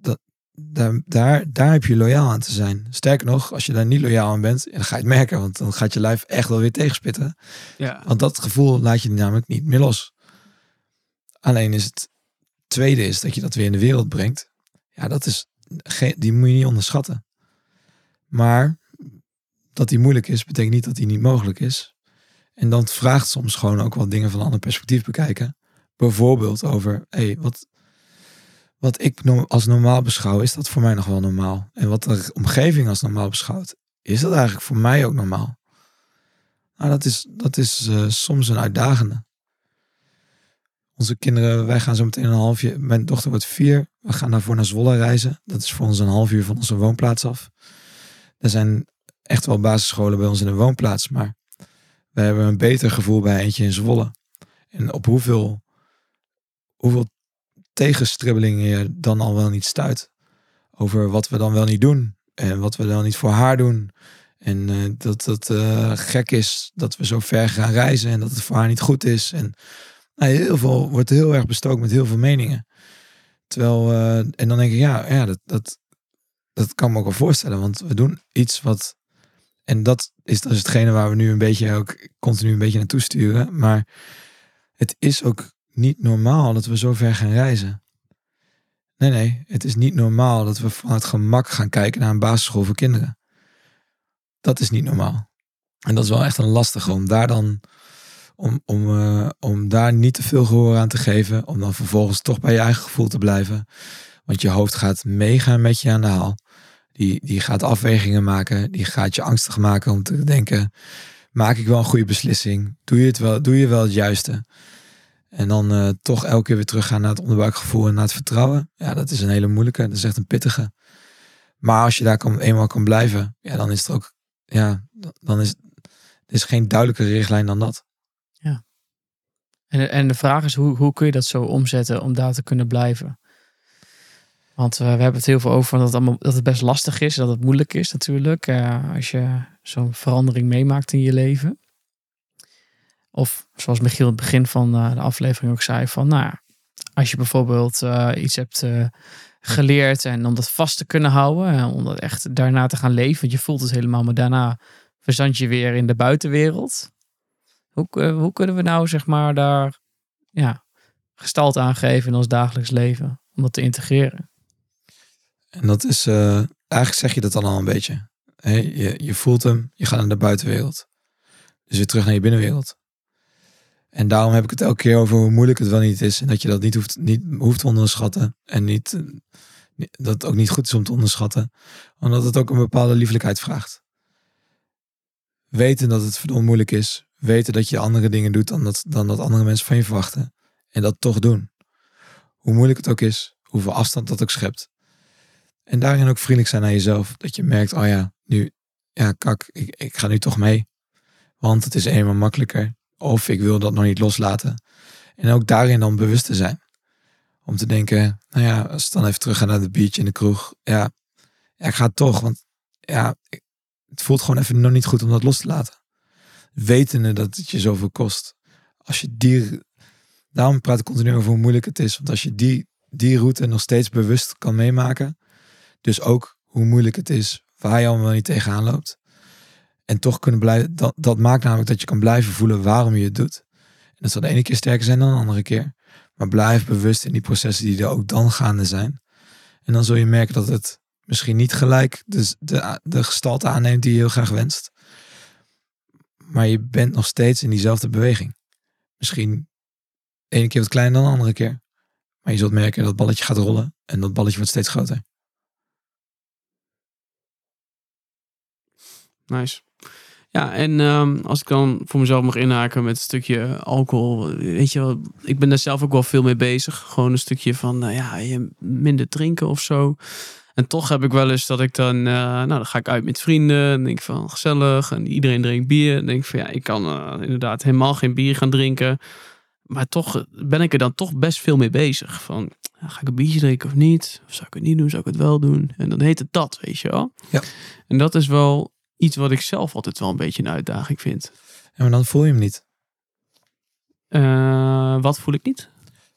dat, daar, daar, daar heb je loyaal aan te zijn. Sterker nog, als je daar niet loyaal aan bent, dan ga je het merken, want dan gaat je lijf echt wel weer tegenspitten. Ja. Want dat gevoel laat je namelijk niet meer los. Alleen is het tweede is dat je dat weer in de wereld brengt. Ja, dat is die moet je niet onderschatten. Maar dat die moeilijk is, betekent niet dat die niet mogelijk is. En dan vraagt soms gewoon ook wat dingen van een ander perspectief bekijken. Bijvoorbeeld over, hey, wat, wat ik als normaal beschouw, is dat voor mij nog wel normaal? En wat de omgeving als normaal beschouwt, is dat eigenlijk voor mij ook normaal? Nou, dat is, dat is eh, soms een uitdagende. Onze kinderen, wij gaan zo meteen een half uur. Mijn dochter wordt vier. We gaan daarvoor naar Zwolle reizen. Dat is voor ons een half uur van onze woonplaats af. Er zijn echt wel basisscholen bij ons in de woonplaats. Maar we hebben een beter gevoel bij eentje in Zwolle. En op hoeveel, hoeveel tegenstribbelingen je dan al wel niet stuit. Over wat we dan wel niet doen. En wat we dan niet voor haar doen. En uh, dat het uh, gek is dat we zo ver gaan reizen. En dat het voor haar niet goed is. En nou, heel veel wordt heel erg bestookt met heel veel meningen. Terwijl, uh, en dan denk ik, ja, ja dat, dat, dat kan me ook wel voorstellen. Want we doen iets wat. En dat is dus hetgene waar we nu een beetje ook continu een beetje naartoe sturen. Maar het is ook niet normaal dat we zo ver gaan reizen. Nee, nee, het is niet normaal dat we van het gemak gaan kijken naar een basisschool voor kinderen. Dat is niet normaal. En dat is wel echt een lastige om daar dan om, om, uh, om daar niet te veel gehoor aan te geven. Om dan vervolgens toch bij je eigen gevoel te blijven. Want je hoofd gaat meegaan met je aan de haal. Die, die gaat afwegingen maken. Die gaat je angstig maken om te denken. Maak ik wel een goede beslissing? Doe je, het wel, doe je wel het juiste? En dan uh, toch elke keer weer teruggaan naar het onderbuikgevoel en naar het vertrouwen. Ja, dat is een hele moeilijke. Dat is echt een pittige. Maar als je daar kan, eenmaal kan blijven, ja, dan is het ook, ja, dan is er is geen duidelijke richtlijn dan dat. En, en de vraag is, hoe, hoe kun je dat zo omzetten om daar te kunnen blijven? Want uh, we hebben het heel veel over dat het, allemaal, dat het best lastig is, dat het moeilijk is natuurlijk. Uh, als je zo'n verandering meemaakt in je leven. Of zoals Michiel in het begin van uh, de aflevering ook zei, van nou, als je bijvoorbeeld iets hebt geleerd en om dat vast te kunnen houden, en om dat echt daarna te gaan leven, want je voelt het helemaal, maar daarna verzand je weer in de buitenwereld. Hoe, hoe kunnen we nou zeg maar daar ja, gestalte aan geven in ons dagelijks leven om dat te integreren? En dat is, uh, eigenlijk zeg je dat dan al een beetje. Je, je voelt hem, je gaat naar de buitenwereld. Dus weer terug naar je binnenwereld. En daarom heb ik het elke keer over hoe moeilijk het wel niet is. En dat je dat niet hoeft, niet hoeft te onderschatten. En niet, dat het ook niet goed is om te onderschatten. Omdat het ook een bepaalde liefelijkheid vraagt. Weten dat het verdomd moeilijk is. Weten dat je andere dingen doet dan dat, dan dat andere mensen van je verwachten. En dat toch doen. Hoe moeilijk het ook is. Hoeveel afstand dat ook schept. En daarin ook vriendelijk zijn naar jezelf. Dat je merkt, oh ja, nu, ja, kak, ik, ik ga nu toch mee. Want het is eenmaal makkelijker. Of ik wil dat nog niet loslaten. En ook daarin dan bewust te zijn. Om te denken, nou ja, als ik dan even terug ga naar de beach in de kroeg. Ja, ik ga toch. Want ja, het voelt gewoon even nog niet goed om dat los te laten. Wetende dat het je zoveel kost. Als je die, daarom praat ik continu over hoe moeilijk het is. Want als je die, die route nog steeds bewust kan meemaken. Dus ook hoe moeilijk het is, waar je allemaal niet tegenaan loopt. En toch kunnen blijven, dat, dat maakt namelijk dat je kan blijven voelen waarom je het doet. En dat zal de ene keer sterker zijn dan de andere keer. Maar blijf bewust in die processen die er ook dan gaande zijn. En dan zul je merken dat het misschien niet gelijk de, de, de gestalte aanneemt die je heel graag wenst. Maar je bent nog steeds in diezelfde beweging. Misschien de ene keer wat kleiner dan de andere keer. Maar je zult merken dat het balletje gaat rollen. En dat balletje wordt steeds groter. Nice. Ja, en um, als ik dan voor mezelf mag inhaken met een stukje alcohol. Weet je ik ben daar zelf ook wel veel mee bezig. Gewoon een stukje van, nou ja, je minder drinken of zo. En toch heb ik wel eens dat ik dan, uh, nou dan ga ik uit met vrienden. En denk van gezellig. En iedereen drinkt bier. En denk van ja, ik kan uh, inderdaad helemaal geen bier gaan drinken. Maar toch ben ik er dan toch best veel mee bezig. Van, ga ik een biertje drinken of niet? Of zou ik het niet doen? Zou ik het wel doen? En dan heet het dat, weet je wel. Ja. En dat is wel iets wat ik zelf altijd wel een beetje een uitdaging vind. Maar dan voel je hem niet. Uh, wat voel ik niet?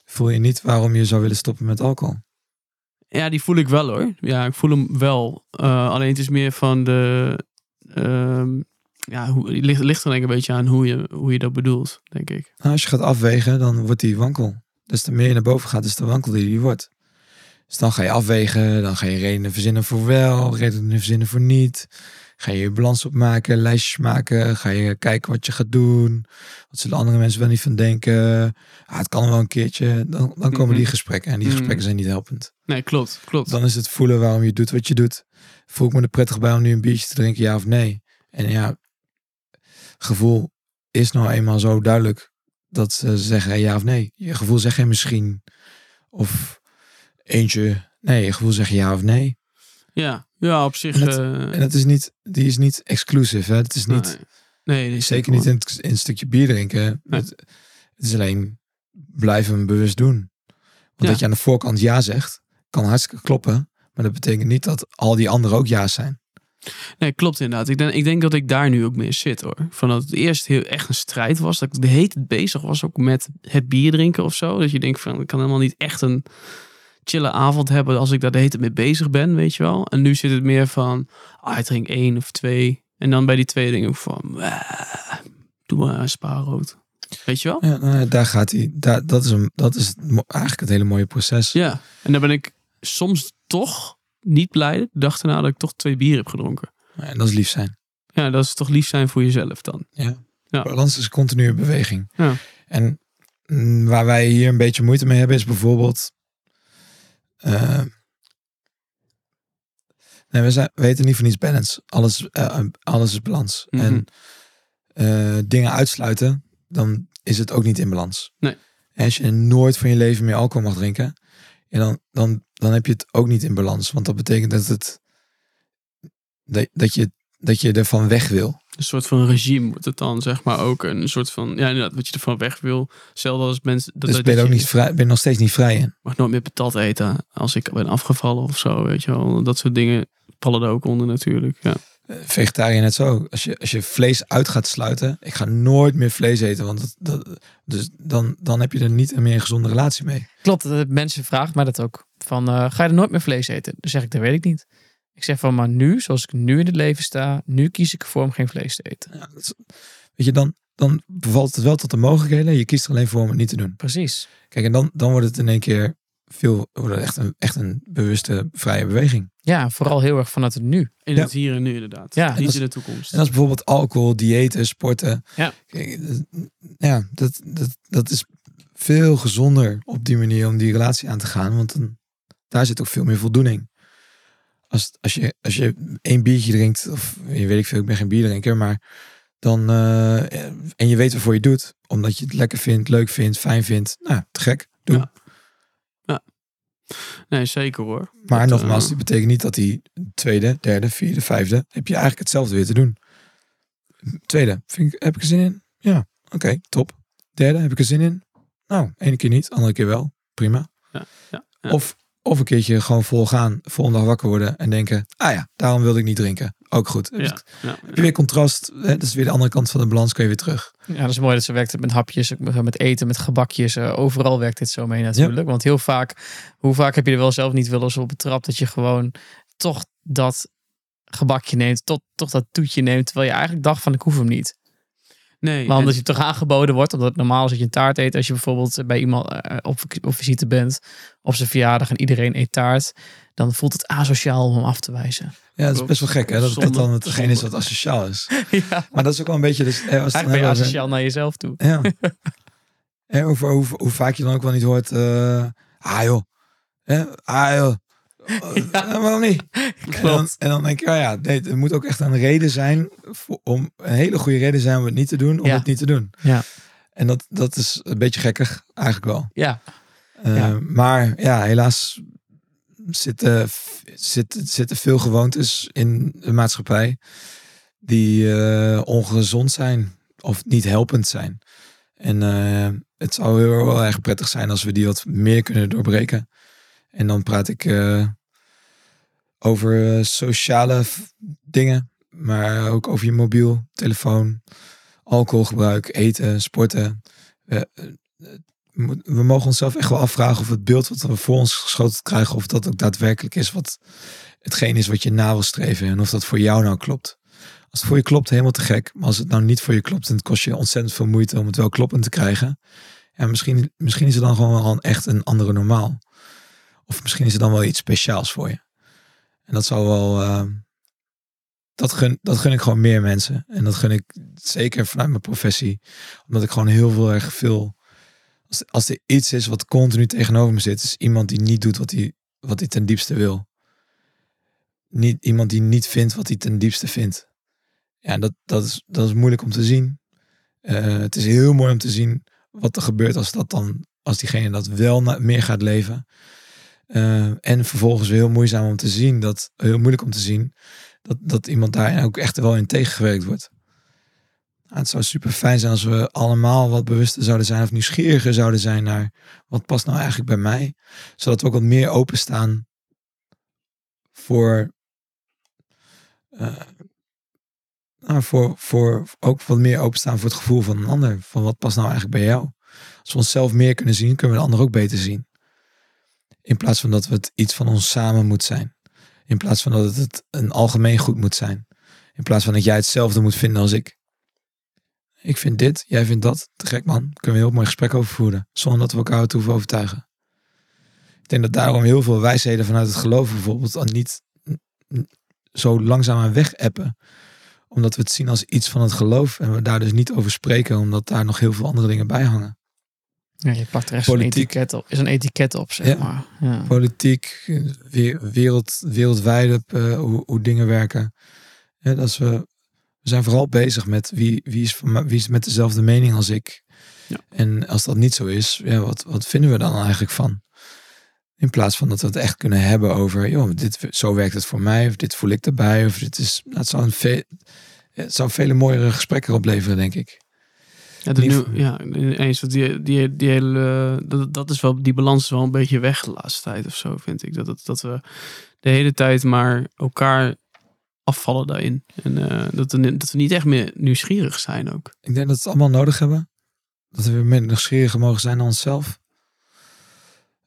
Voel je niet waarom je zou willen stoppen met alcohol? Ja, die voel ik wel hoor. Ja, ik voel hem wel. Uh, alleen het is meer van de. Uh, ja, hoe, ligt, ligt er denk ik een beetje aan hoe je, hoe je dat bedoelt, denk ik. Nou, als je gaat afwegen, dan wordt die wankel. Dus te meer naar boven gaat, dus de wankel die die wordt. Dus dan ga je afwegen, dan ga je redenen verzinnen voor wel, redenen verzinnen voor niet. Ga je je balans opmaken, lijstjes maken, ga je kijken wat je gaat doen. Wat zullen andere mensen wel niet van denken? Ah, het kan wel een keertje. Dan, dan komen die Mhm. gesprekken en die Mhm. gesprekken zijn niet helpend. Nee, klopt, klopt. Dan is het voelen waarom je doet wat je doet. Voel ik me er prettig bij om nu een biertje te drinken, ja of nee? En ja, gevoel is nou eenmaal zo duidelijk dat ze zeggen ja of nee. Je gevoel zegt geen misschien of eentje. Nee, je gevoel zegt ja of nee. Ja, ja op zich. En dat- eh, En dat is niet, die is niet exclusief. Hè? Het is niet, nee, zeker niet in, het- in een stukje bier drinken. Nee. Het, het is alleen blijven hem bewust doen. Want Ja. dat je aan de voorkant ja zegt, kan hartstikke kloppen. Maar dat betekent niet dat al die anderen ook ja zijn. Nee, klopt inderdaad. Ik denk, ik denk dat ik daar nu ook meer zit hoor. Van dat het eerst heel echt een strijd was. Dat ik de hele tijd bezig was ook met het bier drinken of zo. Dat je denkt van, ik kan helemaal niet echt een chille avond hebben als ik daar de hele tijd mee bezig ben, weet je wel. En nu zit het meer van, ah, ik drink één of twee. En dan bij die twee dingen van, doe maar een spaarrood. Weet je wel? Ja, nou, daar gaat hij. Daar, dat is, een, dat is eigenlijk het hele mooie proces. Ja. En dan ben ik soms toch niet blij. De dag erna dat ik toch twee bier heb gedronken. En dat is lief zijn. Ja, dat is toch lief zijn voor jezelf dan. Ja. Ja. Balans is continue beweging. Ja. En mm, waar wij hier een beetje moeite mee hebben is bijvoorbeeld. Eh, nee, we, zijn, we weten niet van iets balance. Alles, eh, alles is balans. Mhm. En eh, dingen uitsluiten, dan is het ook niet in balans. Nee. En als je nooit van je leven meer alcohol mag drinken, ja, dan, dan, dan heb je het ook niet in balans. Want dat betekent dat het dat, dat, je, dat je ervan weg wil. Een soort van regime wordt het dan, zeg maar ook. Een soort van, ja, inderdaad, wat je ervan weg wil. Zelfs als mensen. Dat, Dus dat ben je ook niet vrij, ben je nog steeds niet vrij in. mag nooit meer patat eten als ik ben afgevallen of zo, weet je wel. Dat soort dingen vallen er ook onder natuurlijk. Ja. Eh, Vegetariër net zo. Als je, als je vlees uit gaat sluiten, ik ga nooit meer vlees eten, want dat, dat, dus dan, dan heb je er niet meer een gezonde relatie mee. Klopt, mensen vragen mij dat ook. Van, eh, ga je er nooit meer vlees eten? Dan zeg ik, dat weet ik niet. Ik zeg van, maar nu, zoals ik nu in het leven sta, nu kies ik ervoor om geen vlees te eten. Ja, dat is- weet je, dan, dan bevalt het wel tot de mogelijkheden. Je kiest er alleen voor om het niet te doen. Precies. Kijk, en dan, dan wordt het in één keer veel, wordt het echt een, echt een bewuste, vrije beweging. Ja, vooral heel erg vanuit het nu. In Ja. het hier en nu inderdaad. Ja, en niet in de toekomst. En dat is bijvoorbeeld alcohol, diëten, sporten. Ja. Kijk, dat- ja, dat, dat, dat is veel gezonder op die manier om die relatie aan te gaan. Want dan, daar zit ook veel meer voldoening. Als, als, je, als je één biertje drinkt, of je weet ik veel, ik ben geen bierdrinker, maar dan, eh, en je weet waarvoor je doet, omdat je het lekker vindt, leuk vindt, fijn vindt, nou, te gek, doe. Ja. Nee, zeker hoor. Maar Dat, nogmaals, eh, dit betekent niet dat die tweede, derde, vierde, vijfde, heb je eigenlijk hetzelfde weer te doen. Tweede, vind ik, heb ik er zin in? Ja, oké, top. Derde, heb ik er zin in? Nou, ene keer niet, andere keer wel. Prima. ja, ja. Of, of een keertje gewoon vol gaan, volgende dag wakker worden en denken, ah ja, daarom wilde ik niet drinken. Ook goed. Heb ja, ja, je weer contrast, hè, dat is weer de andere kant van de balans, kun je weer terug. Ja, dat is mooi dat ze werkt met hapjes, met met eten, met gebakjes. eh, overal werkt dit zo mee natuurlijk. Want heel vaak, hoe vaak heb je er wel zelf niet wel eens op betrapt dat je gewoon toch dat gebakje neemt, tot, toch dat toetje neemt, terwijl je eigenlijk dacht van ik hoef hem niet. Nee, Maar en- omdat je toch aangeboden wordt, omdat het normaal is dat je een taart eet. Als je bijvoorbeeld bij iemand eh, op, op visite bent, op zijn verjaardag en iedereen eet taart, dan voelt het asociaal om hem af te wijzen. Ja, dat is best wel gek hè, dat Zonde, dan hetgeen is wat asociaal is. ja, Maar dat is ook wel een beetje, dus, hè, als eigenlijk ben je asociaal naar jezelf toe. Ja. en over, hoe, hoe vaak je dan ook wel niet hoort. eh ah joh. Hè? Ah joh. Eh, Waarom niet? En dan, en dan denk ik, oh ja, nee, er moet ook echt een reden zijn. Voor, om, een hele goede reden zijn om het niet te doen, om Ja. het niet te doen. Ja. En dat, dat is een beetje gekkig, eigenlijk wel. Ja, Eh, Ja. Maar ja, helaas zitten, zitten, zitten veel gewoontes in de maatschappij die eh, ongezond zijn of niet helpend zijn. En eh, het zou heel, heel erg prettig zijn als we die wat meer kunnen doorbreken. En dan praat ik eh, over eh, sociale dingen, maar ook over je mobiel, telefoon, alcoholgebruik, eten, sporten. Eh, eh, we mogen onszelf echt wel afvragen of het beeld wat we voor ons geschoten krijgen, of dat ook daadwerkelijk is wat hetgeen is wat je na wil streven. En of dat voor jou nou klopt. Als het voor je klopt, helemaal te gek. Maar als het nou niet voor je klopt en het kost je ontzettend veel moeite om het wel kloppend te krijgen. Ja, misschien, misschien is het dan gewoon wel echt een andere normaal. Of misschien is het dan wel iets speciaals voor je. En dat zou wel. eh, dat, gun, dat gun ik gewoon meer mensen. En dat gun ik zeker vanuit mijn professie. Omdat ik gewoon heel veel erg veel. Als, als er iets is wat continu tegenover me zit, is iemand die niet doet wat hij, wat hij ten diepste wil. Niet, iemand die niet vindt wat hij ten diepste vindt. Ja, dat, dat, is, dat is moeilijk om te zien. Eh, het is heel mooi om te zien wat er gebeurt als dat dan, als diegene dat wel meer gaat leven. Eh, en vervolgens heel moeizaam om te zien, dat, heel moeilijk om te zien, dat, dat iemand daar ook echt wel in tegengewerkt wordt. Nou, het zou super fijn zijn als we allemaal wat bewuster zouden zijn of nieuwsgieriger zouden zijn naar wat past nou eigenlijk bij mij. Zodat we ook wat meer openstaan voor, eh, nou, voor, voor ook wat meer openstaan voor het gevoel van een ander. Van wat past nou eigenlijk bij jou. Als we onszelf meer kunnen zien, kunnen we de ander ook beter zien. In plaats van dat het iets van ons samen moet zijn. In plaats van dat het een algemeen goed moet zijn. In plaats van dat jij hetzelfde moet vinden als ik. Ik vind dit, jij vindt dat. Te gek man. Kunnen we heel mooi gesprek over voeren. Zonder dat we elkaar hoeven overtuigen. Ik denk dat daarom heel veel wijsheden vanuit het geloof bijvoorbeeld al niet zo langzaam aan weg appen. Omdat we het zien als iets van het geloof. En we daar dus niet over spreken. Omdat daar nog heel veel andere dingen bij hangen. Ja, je plakt er echt Politiek. etiket op. Is een etiket op, zeg Ja. maar. Ja. politiek, we- wereld, wereldwijde, eh, hoe, hoe dingen werken. Ja, dat is, we, we zijn vooral bezig met wie, wie, is, wie is met dezelfde mening als ik. Ja. En als dat niet zo is, ja, wat, wat vinden we dan eigenlijk van? In plaats van dat we het echt kunnen hebben over, joh, dit, zo werkt het voor mij, of dit voel ik erbij, of dit is, nou, het, zou een ve- het zou vele mooiere gesprekken opleveren, denk ik. Ja, de ja eens. want Die, die, die hele, dat, dat is wel, die balans is wel een beetje weg de laatste tijd of zo, vind ik. Dat, dat, dat we de hele tijd maar elkaar afvallen daarin. En eh, dat, we, dat we niet echt meer nieuwsgierig zijn ook. Ik denk dat we het allemaal nodig hebben. Dat we weer minder nieuwsgieriger mogen zijn naar onszelf.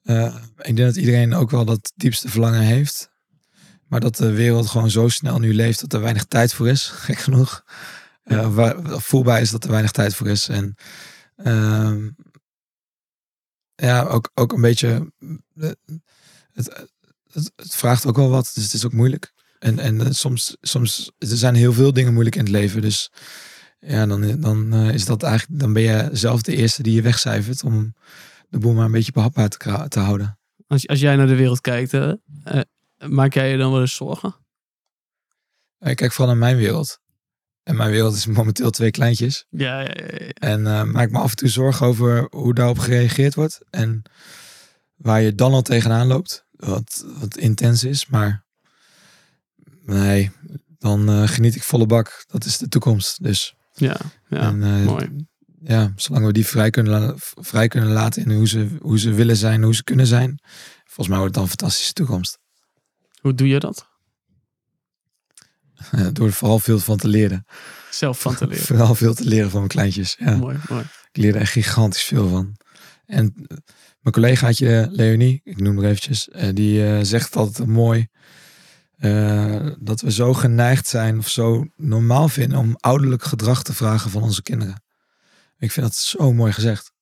Eh, ik denk dat iedereen ook wel dat diepste verlangen heeft. Maar dat de wereld gewoon zo snel nu leeft dat er weinig tijd voor is. Gek genoeg. Eh, waar, voelbaar is dat er weinig tijd voor is. En ehm, ja, ook, ook een beetje. eh, Het, het, het vraagt ook wel wat. Dus het is ook moeilijk. En, en eh, soms, soms er zijn heel veel dingen moeilijk in het leven. Dus ja, dan, dan is dat eigenlijk, dan ben je zelf de eerste die je wegcijfert om de boel maar een beetje behapbaar te, te houden. Als, als jij naar de wereld kijkt, hè, maak jij je dan wel eens zorgen? Ik kijk vooral naar mijn wereld. En mijn wereld is momenteel twee kleintjes. Ja, ja, ja, ja. En eh, maak me af en toe zorgen over hoe daarop gereageerd wordt. En waar je dan al tegenaan loopt. Wat, wat intens is. Maar nee, dan eh, geniet ik volle bak. Dat is de toekomst. Dus ja, ja. en, eh, mooi. ja, zolang we die vrij kunnen, vrij kunnen laten in hoe ze, hoe ze willen zijn, hoe ze kunnen zijn. Volgens mij wordt het dan een fantastische toekomst. Hoe doe je dat? Door er vooral veel van te leren. Zelf van te leren. Vooral veel te leren van mijn kleintjes. Ja, Mooi, mooi. ik leer er echt gigantisch veel van. En eh, mijn collegaatje eh, Leonie, ik noem haar eventjes, eh, die zegt altijd mooi. dat we zo geneigd zijn of zo normaal vinden om ouderlijk gedrag te vragen van onze kinderen. Ik vind dat zo mooi gezegd.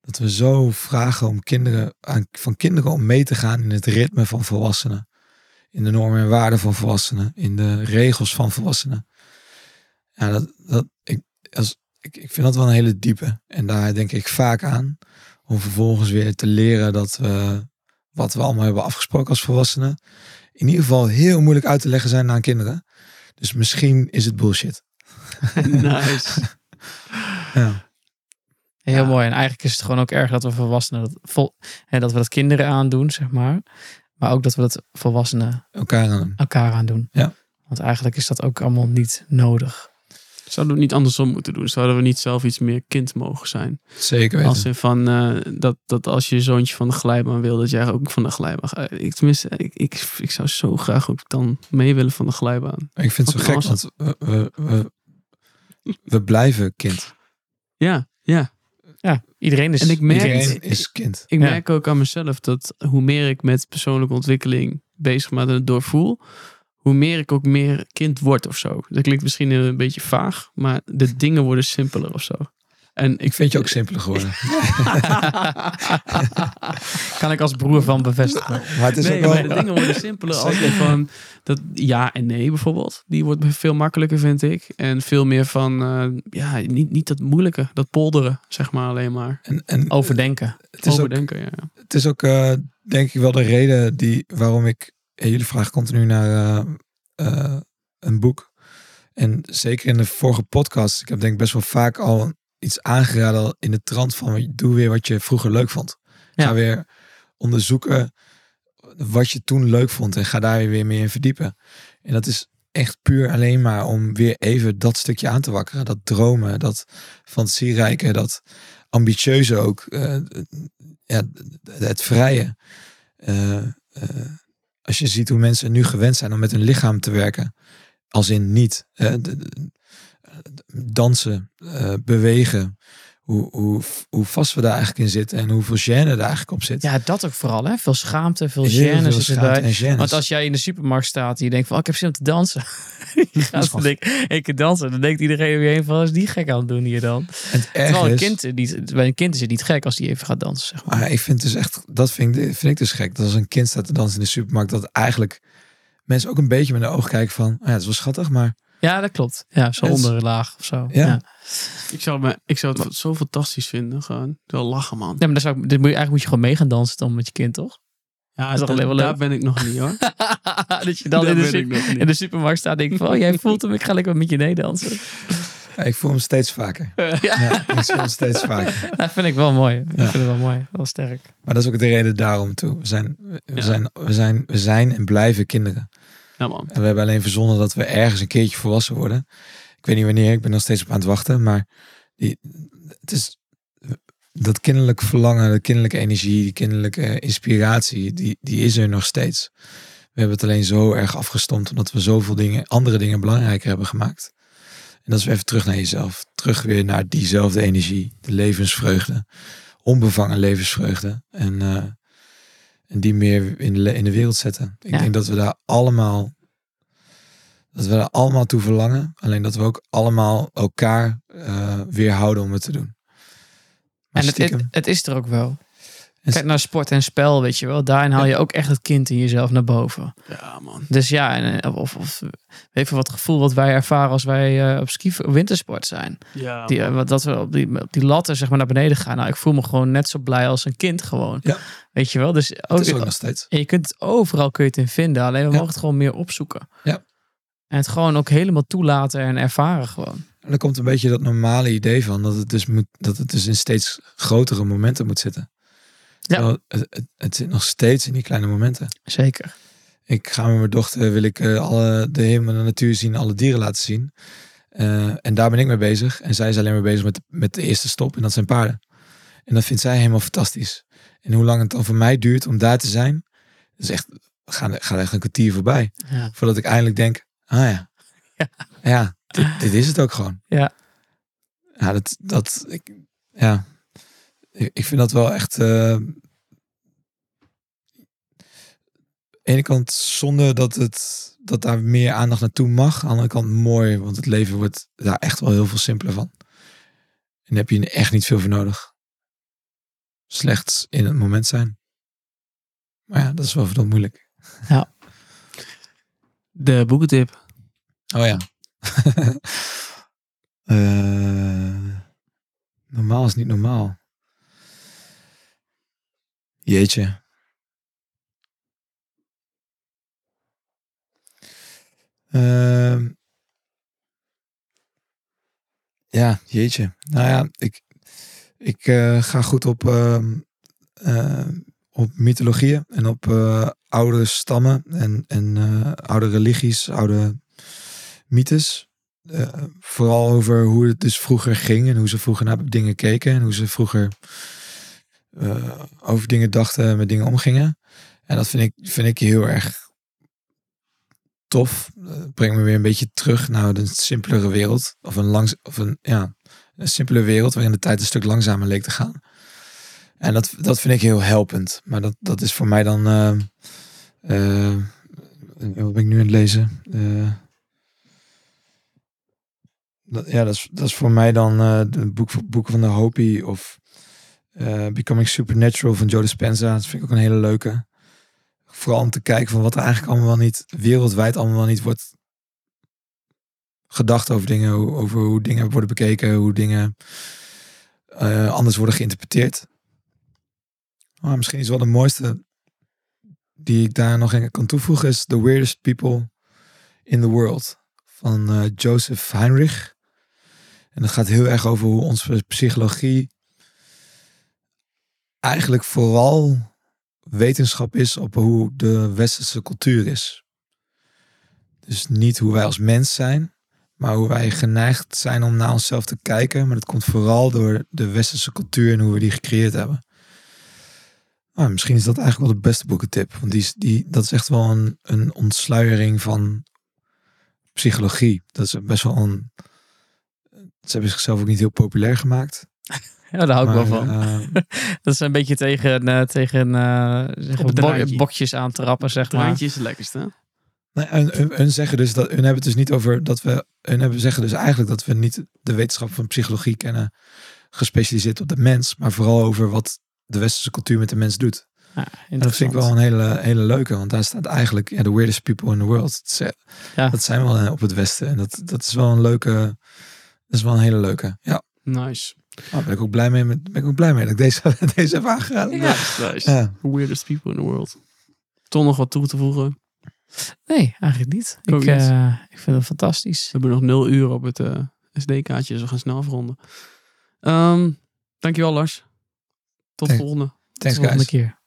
Dat we zo vragen om kinderen, aan, van kinderen om mee te gaan in het ritme van volwassenen. In de normen en waarden van volwassenen. In de regels van volwassenen. Ja, dat, dat, ik, als, ik, ik vind dat wel een hele diepe. En daar denk ik vaak aan. Om vervolgens weer te leren dat we wat we allemaal hebben afgesproken als volwassenen. In ieder geval heel moeilijk uit te leggen zijn aan kinderen. Dus misschien is het bullshit. Nice. Ja. Heel Ja. mooi. En eigenlijk is het gewoon ook erg dat we volwassenen dat, vol, hè, dat we dat kinderen aandoen, zeg maar. Maar ook dat we dat volwassenen Elkaar aan. elkaar aandoen. Ja. Want eigenlijk is dat ook allemaal niet nodig. Zouden we het niet andersom moeten doen? Zouden we niet zelf iets meer kind mogen zijn? Zeker weten. Als in van eh, dat, dat als je zoontje van de glijbaan wil, dat jij ook van de glijbaan gaat. Ik, tenminste, ik, ik, ik zou zo graag ook dan mee willen van de glijbaan. Ik vind het zo gek, want we, we, we, we blijven kind. Ja, ja. Iedereen is, En ik merk- iedereen- is kind. Ik Ja. merk ook aan mezelf dat hoe meer ik met persoonlijke ontwikkeling bezig ben en het doorvoel, hoe meer ik ook meer kind word of zo. Dat klinkt misschien een beetje vaag, maar de dingen worden simpeler of zo. En Ik vind je ook simpeler geworden. kan ik als broer van bevestigen. Maar het is nee, ook wel... de dingen worden simpeler als in van dat ja en nee bijvoorbeeld. Die wordt veel makkelijker vind ik. En veel meer van eh, ja, niet, niet dat moeilijke, dat polderen zeg maar alleen maar. En, en Overdenken. het is ook, Overdenken, ja. het is ook eh, denk ik wel de reden die, waarom ik... jullie vragen continu naar eh, eh, een boek. En zeker in de vorige podcast, ik heb denk ik best wel vaak al iets aangeraden in de trant van doe weer wat je vroeger leuk vond. Ja. Ga weer onderzoeken wat je toen leuk vond en ga daar weer meer in verdiepen. En dat is echt puur alleen maar om weer even dat stukje aan te wakkeren. Dat dromen, dat fantasierijke, dat ambitieuze ook. eh, ja, het vrije. Eh, eh, als je ziet hoe mensen nu gewend zijn om met hun lichaam te werken. Als in niet. de- de- dansen, eh, bewegen. Hoe, hoe, hoe vast we daar eigenlijk in zitten en hoeveel gêne er eigenlijk op zit. Ja, dat ook vooral. Hè? Veel schaamte, veel gêne zit erbij. en. Want als jij in de supermarkt staat en je denkt van, oh, ik heb zin om te dansen. je gaat dan denk ik dansen. Dan denkt iedereen weer heen van, wat is die gek aan het doen hier dan? En Terwijl erg een kind, niet, bij een kind is het niet gek als die even gaat dansen, zeg maar. maar ik vind dus echt, dat vind ik, vind ik dus gek. Dat als een kind staat te dansen in de supermarkt, dat eigenlijk mensen ook een beetje met de oog kijken van, oh ja, het is wel schattig, maar Ja, dat klopt. Ja, zo onderlaag of zo. Ja. Ja. Ik zou, me, ik zou het zo fantastisch vinden. Gewoon wel lachen, man. Ja, maar dan zou ik, dit moet je, eigenlijk moet je gewoon mee gaan dansen dan met je kind, toch? Ja, is toch dat- wel daar ben ik nog niet hoor. dat je dan in de, in supermarkt staat en denkt van, oh, jij voelt hem, ik ga lekker met je nee dansen. ja, ik voel hem steeds vaker. ja, Ja, ik voel hem steeds vaker. dat vind ik wel mooi. Ik Ja. vind het wel mooi. Wel sterk. Maar dat is ook de reden daarom toe. We zijn, we, Ja. zijn, we, zijn, we zijn en blijven kinderen. En we hebben alleen verzonnen dat we ergens een keertje volwassen worden. Ik weet niet wanneer, ik ben nog steeds op aan het wachten. Maar die, het is dat kinderlijke verlangen, de kinderlijke energie, die kinderlijke inspiratie, die, die is er nog steeds. We hebben het alleen zo erg afgestompt omdat we zoveel dingen, andere dingen belangrijker hebben gemaakt. En dat is weer even terug naar jezelf. Terug weer naar diezelfde energie, de levensvreugde, onbevangen levensvreugde. En, eh, en die meer in de, in de wereld zetten. Ik Ja. denk dat we daar allemaal dat we daar allemaal toe verlangen. Alleen dat we ook allemaal elkaar eh weerhouden om het te doen. Maar En het, het is er ook wel. Kijk naar sport en spel, weet je wel. Daarin haal je ook echt het kind in jezelf naar boven. Ja, man. Dus ja, en, eh, of, of even wat gevoel wat wij ervaren als wij eh, op ski wintersport zijn. Ja, Die, eh, dat we op die, op die latten zeg maar naar beneden gaan. Nou, ik voel me gewoon net zo blij als een kind gewoon. Ja. Weet je wel? Dus ook, is ook nog steeds. en je kunt het overal kun je het in vinden. Alleen we Ja. mogen het gewoon meer opzoeken. Ja. En het gewoon ook helemaal toelaten en ervaren gewoon. En dan komt een beetje dat normale idee van dat het dus, moet, dat het dus in steeds grotere momenten moet zitten. Ja. Het, zit nog steeds in die kleine momenten. Zeker. Ik ga met mijn dochter, wil ik eh, alle, de hemel en de natuur zien, alle dieren laten zien. Eh, en daar ben ik mee bezig. En zij is alleen maar bezig met, met de eerste stop en dat zijn paarden. En dat vindt zij helemaal fantastisch. En hoe lang het dan voor mij duurt om daar te zijn, is echt, gaat, gaat echt een kwartier voorbij. Ja. Voordat ik eindelijk denk, ah ja, Ja. ja, dit, dit is het ook gewoon. Ja. Ja, dat, dat, ik, ja, ik, vind dat wel echt, eh, aan de ene kant zonde dat, het, dat daar meer aandacht naartoe mag. Aan de andere kant mooi, want het leven wordt daar echt wel heel veel simpeler van. En daar heb je echt niet veel voor nodig. Slechts in het moment zijn. Maar ja, dat is wel verdomd moeilijk. De boekentip. Oh ja. Eh, normaal is niet normaal. Jeetje. Ehm, ja, jeetje. Nou ja, ik, ik eh, ga goed op, ehm, eh, op mythologieën en op eh, oude stammen en, en oude religies, oude mythes. Vooral over hoe het dus vroeger ging en hoe ze vroeger naar dingen keken en hoe ze vroeger eh, over dingen dachten en met dingen omgingen. En dat vind ik, vind ik heel erg tof. Uh, brengt me weer een beetje terug naar een simpelere wereld. Of een, langs, of een, ja, een simpele wereld waarin de tijd een stuk langzamer leek te gaan. En dat, dat vind ik heel helpend. Maar dat, dat is voor mij dan. eh, eh, wat ben ik nu aan het lezen? Dat, ja, dat is, dat is voor mij dan de boek, boeken van de Hopi of eh, Becoming Supernatural van Joe Dispenza. Dat vind ik ook een hele leuke. Vooral om te kijken van wat er eigenlijk allemaal niet wereldwijd allemaal niet wordt gedacht over dingen, over hoe dingen worden bekeken, hoe dingen eh, anders worden geïnterpreteerd. Maar misschien is wel de mooiste die ik daar nog aan kan toevoegen is The Weirdest People in the World van eh, Joseph Heinrich. En dat gaat heel erg over hoe onze psychologie eigenlijk vooral wetenschap is op hoe de westerse cultuur is. Dus niet hoe wij als mens zijn, maar hoe wij geneigd zijn om naar onszelf te kijken. Maar dat komt vooral door de westerse cultuur en hoe we die gecreëerd hebben. Nou, misschien is dat eigenlijk wel de beste boekentip. Want die, die, dat is echt wel een, een ontsluiering van psychologie. Dat is best wel een... Ze hebben zichzelf ook niet heel populair gemaakt. Ja, daar hou ik wel van. eh, Dat is een beetje tegen, eh, tegen eh, zeg maar, het bokjes aan te rappen, zeg Het maar. randje is het lekkerste. Nee, hun, hun- hun zeggen dus dat hun hebben het dus niet over dat we. Hun hebben zeggen dus eigenlijk dat we niet de wetenschap van psychologie kennen, gespecialiseerd op de mens, maar vooral over wat de westerse cultuur met de mens doet. Ja, En dat vind ik wel een hele, hele leuke, want daar staat eigenlijk ja, the weirdest people in the world. Dat, is- Ja. dat zijn wel op het westen en dat, dat is wel een leuke. Dat is wel een hele leuke. Ja, Nice. Daar ben ik ook blij mee. Met, ben ik ook blij mee dat ik deze, deze heb aangeraden. Ja. Nice, nice. Ja. Weirdest people in the world. Toch nog wat toe te voegen? Nee, eigenlijk niet. Ik, niet. eh, ik vind het fantastisch. We hebben nog nul uur op het eh, SD-kaartje, dus we gaan snel afronden. Ehm dankjewel Lars. Tot de volgende. Tot Thanks de volgende guys. keer.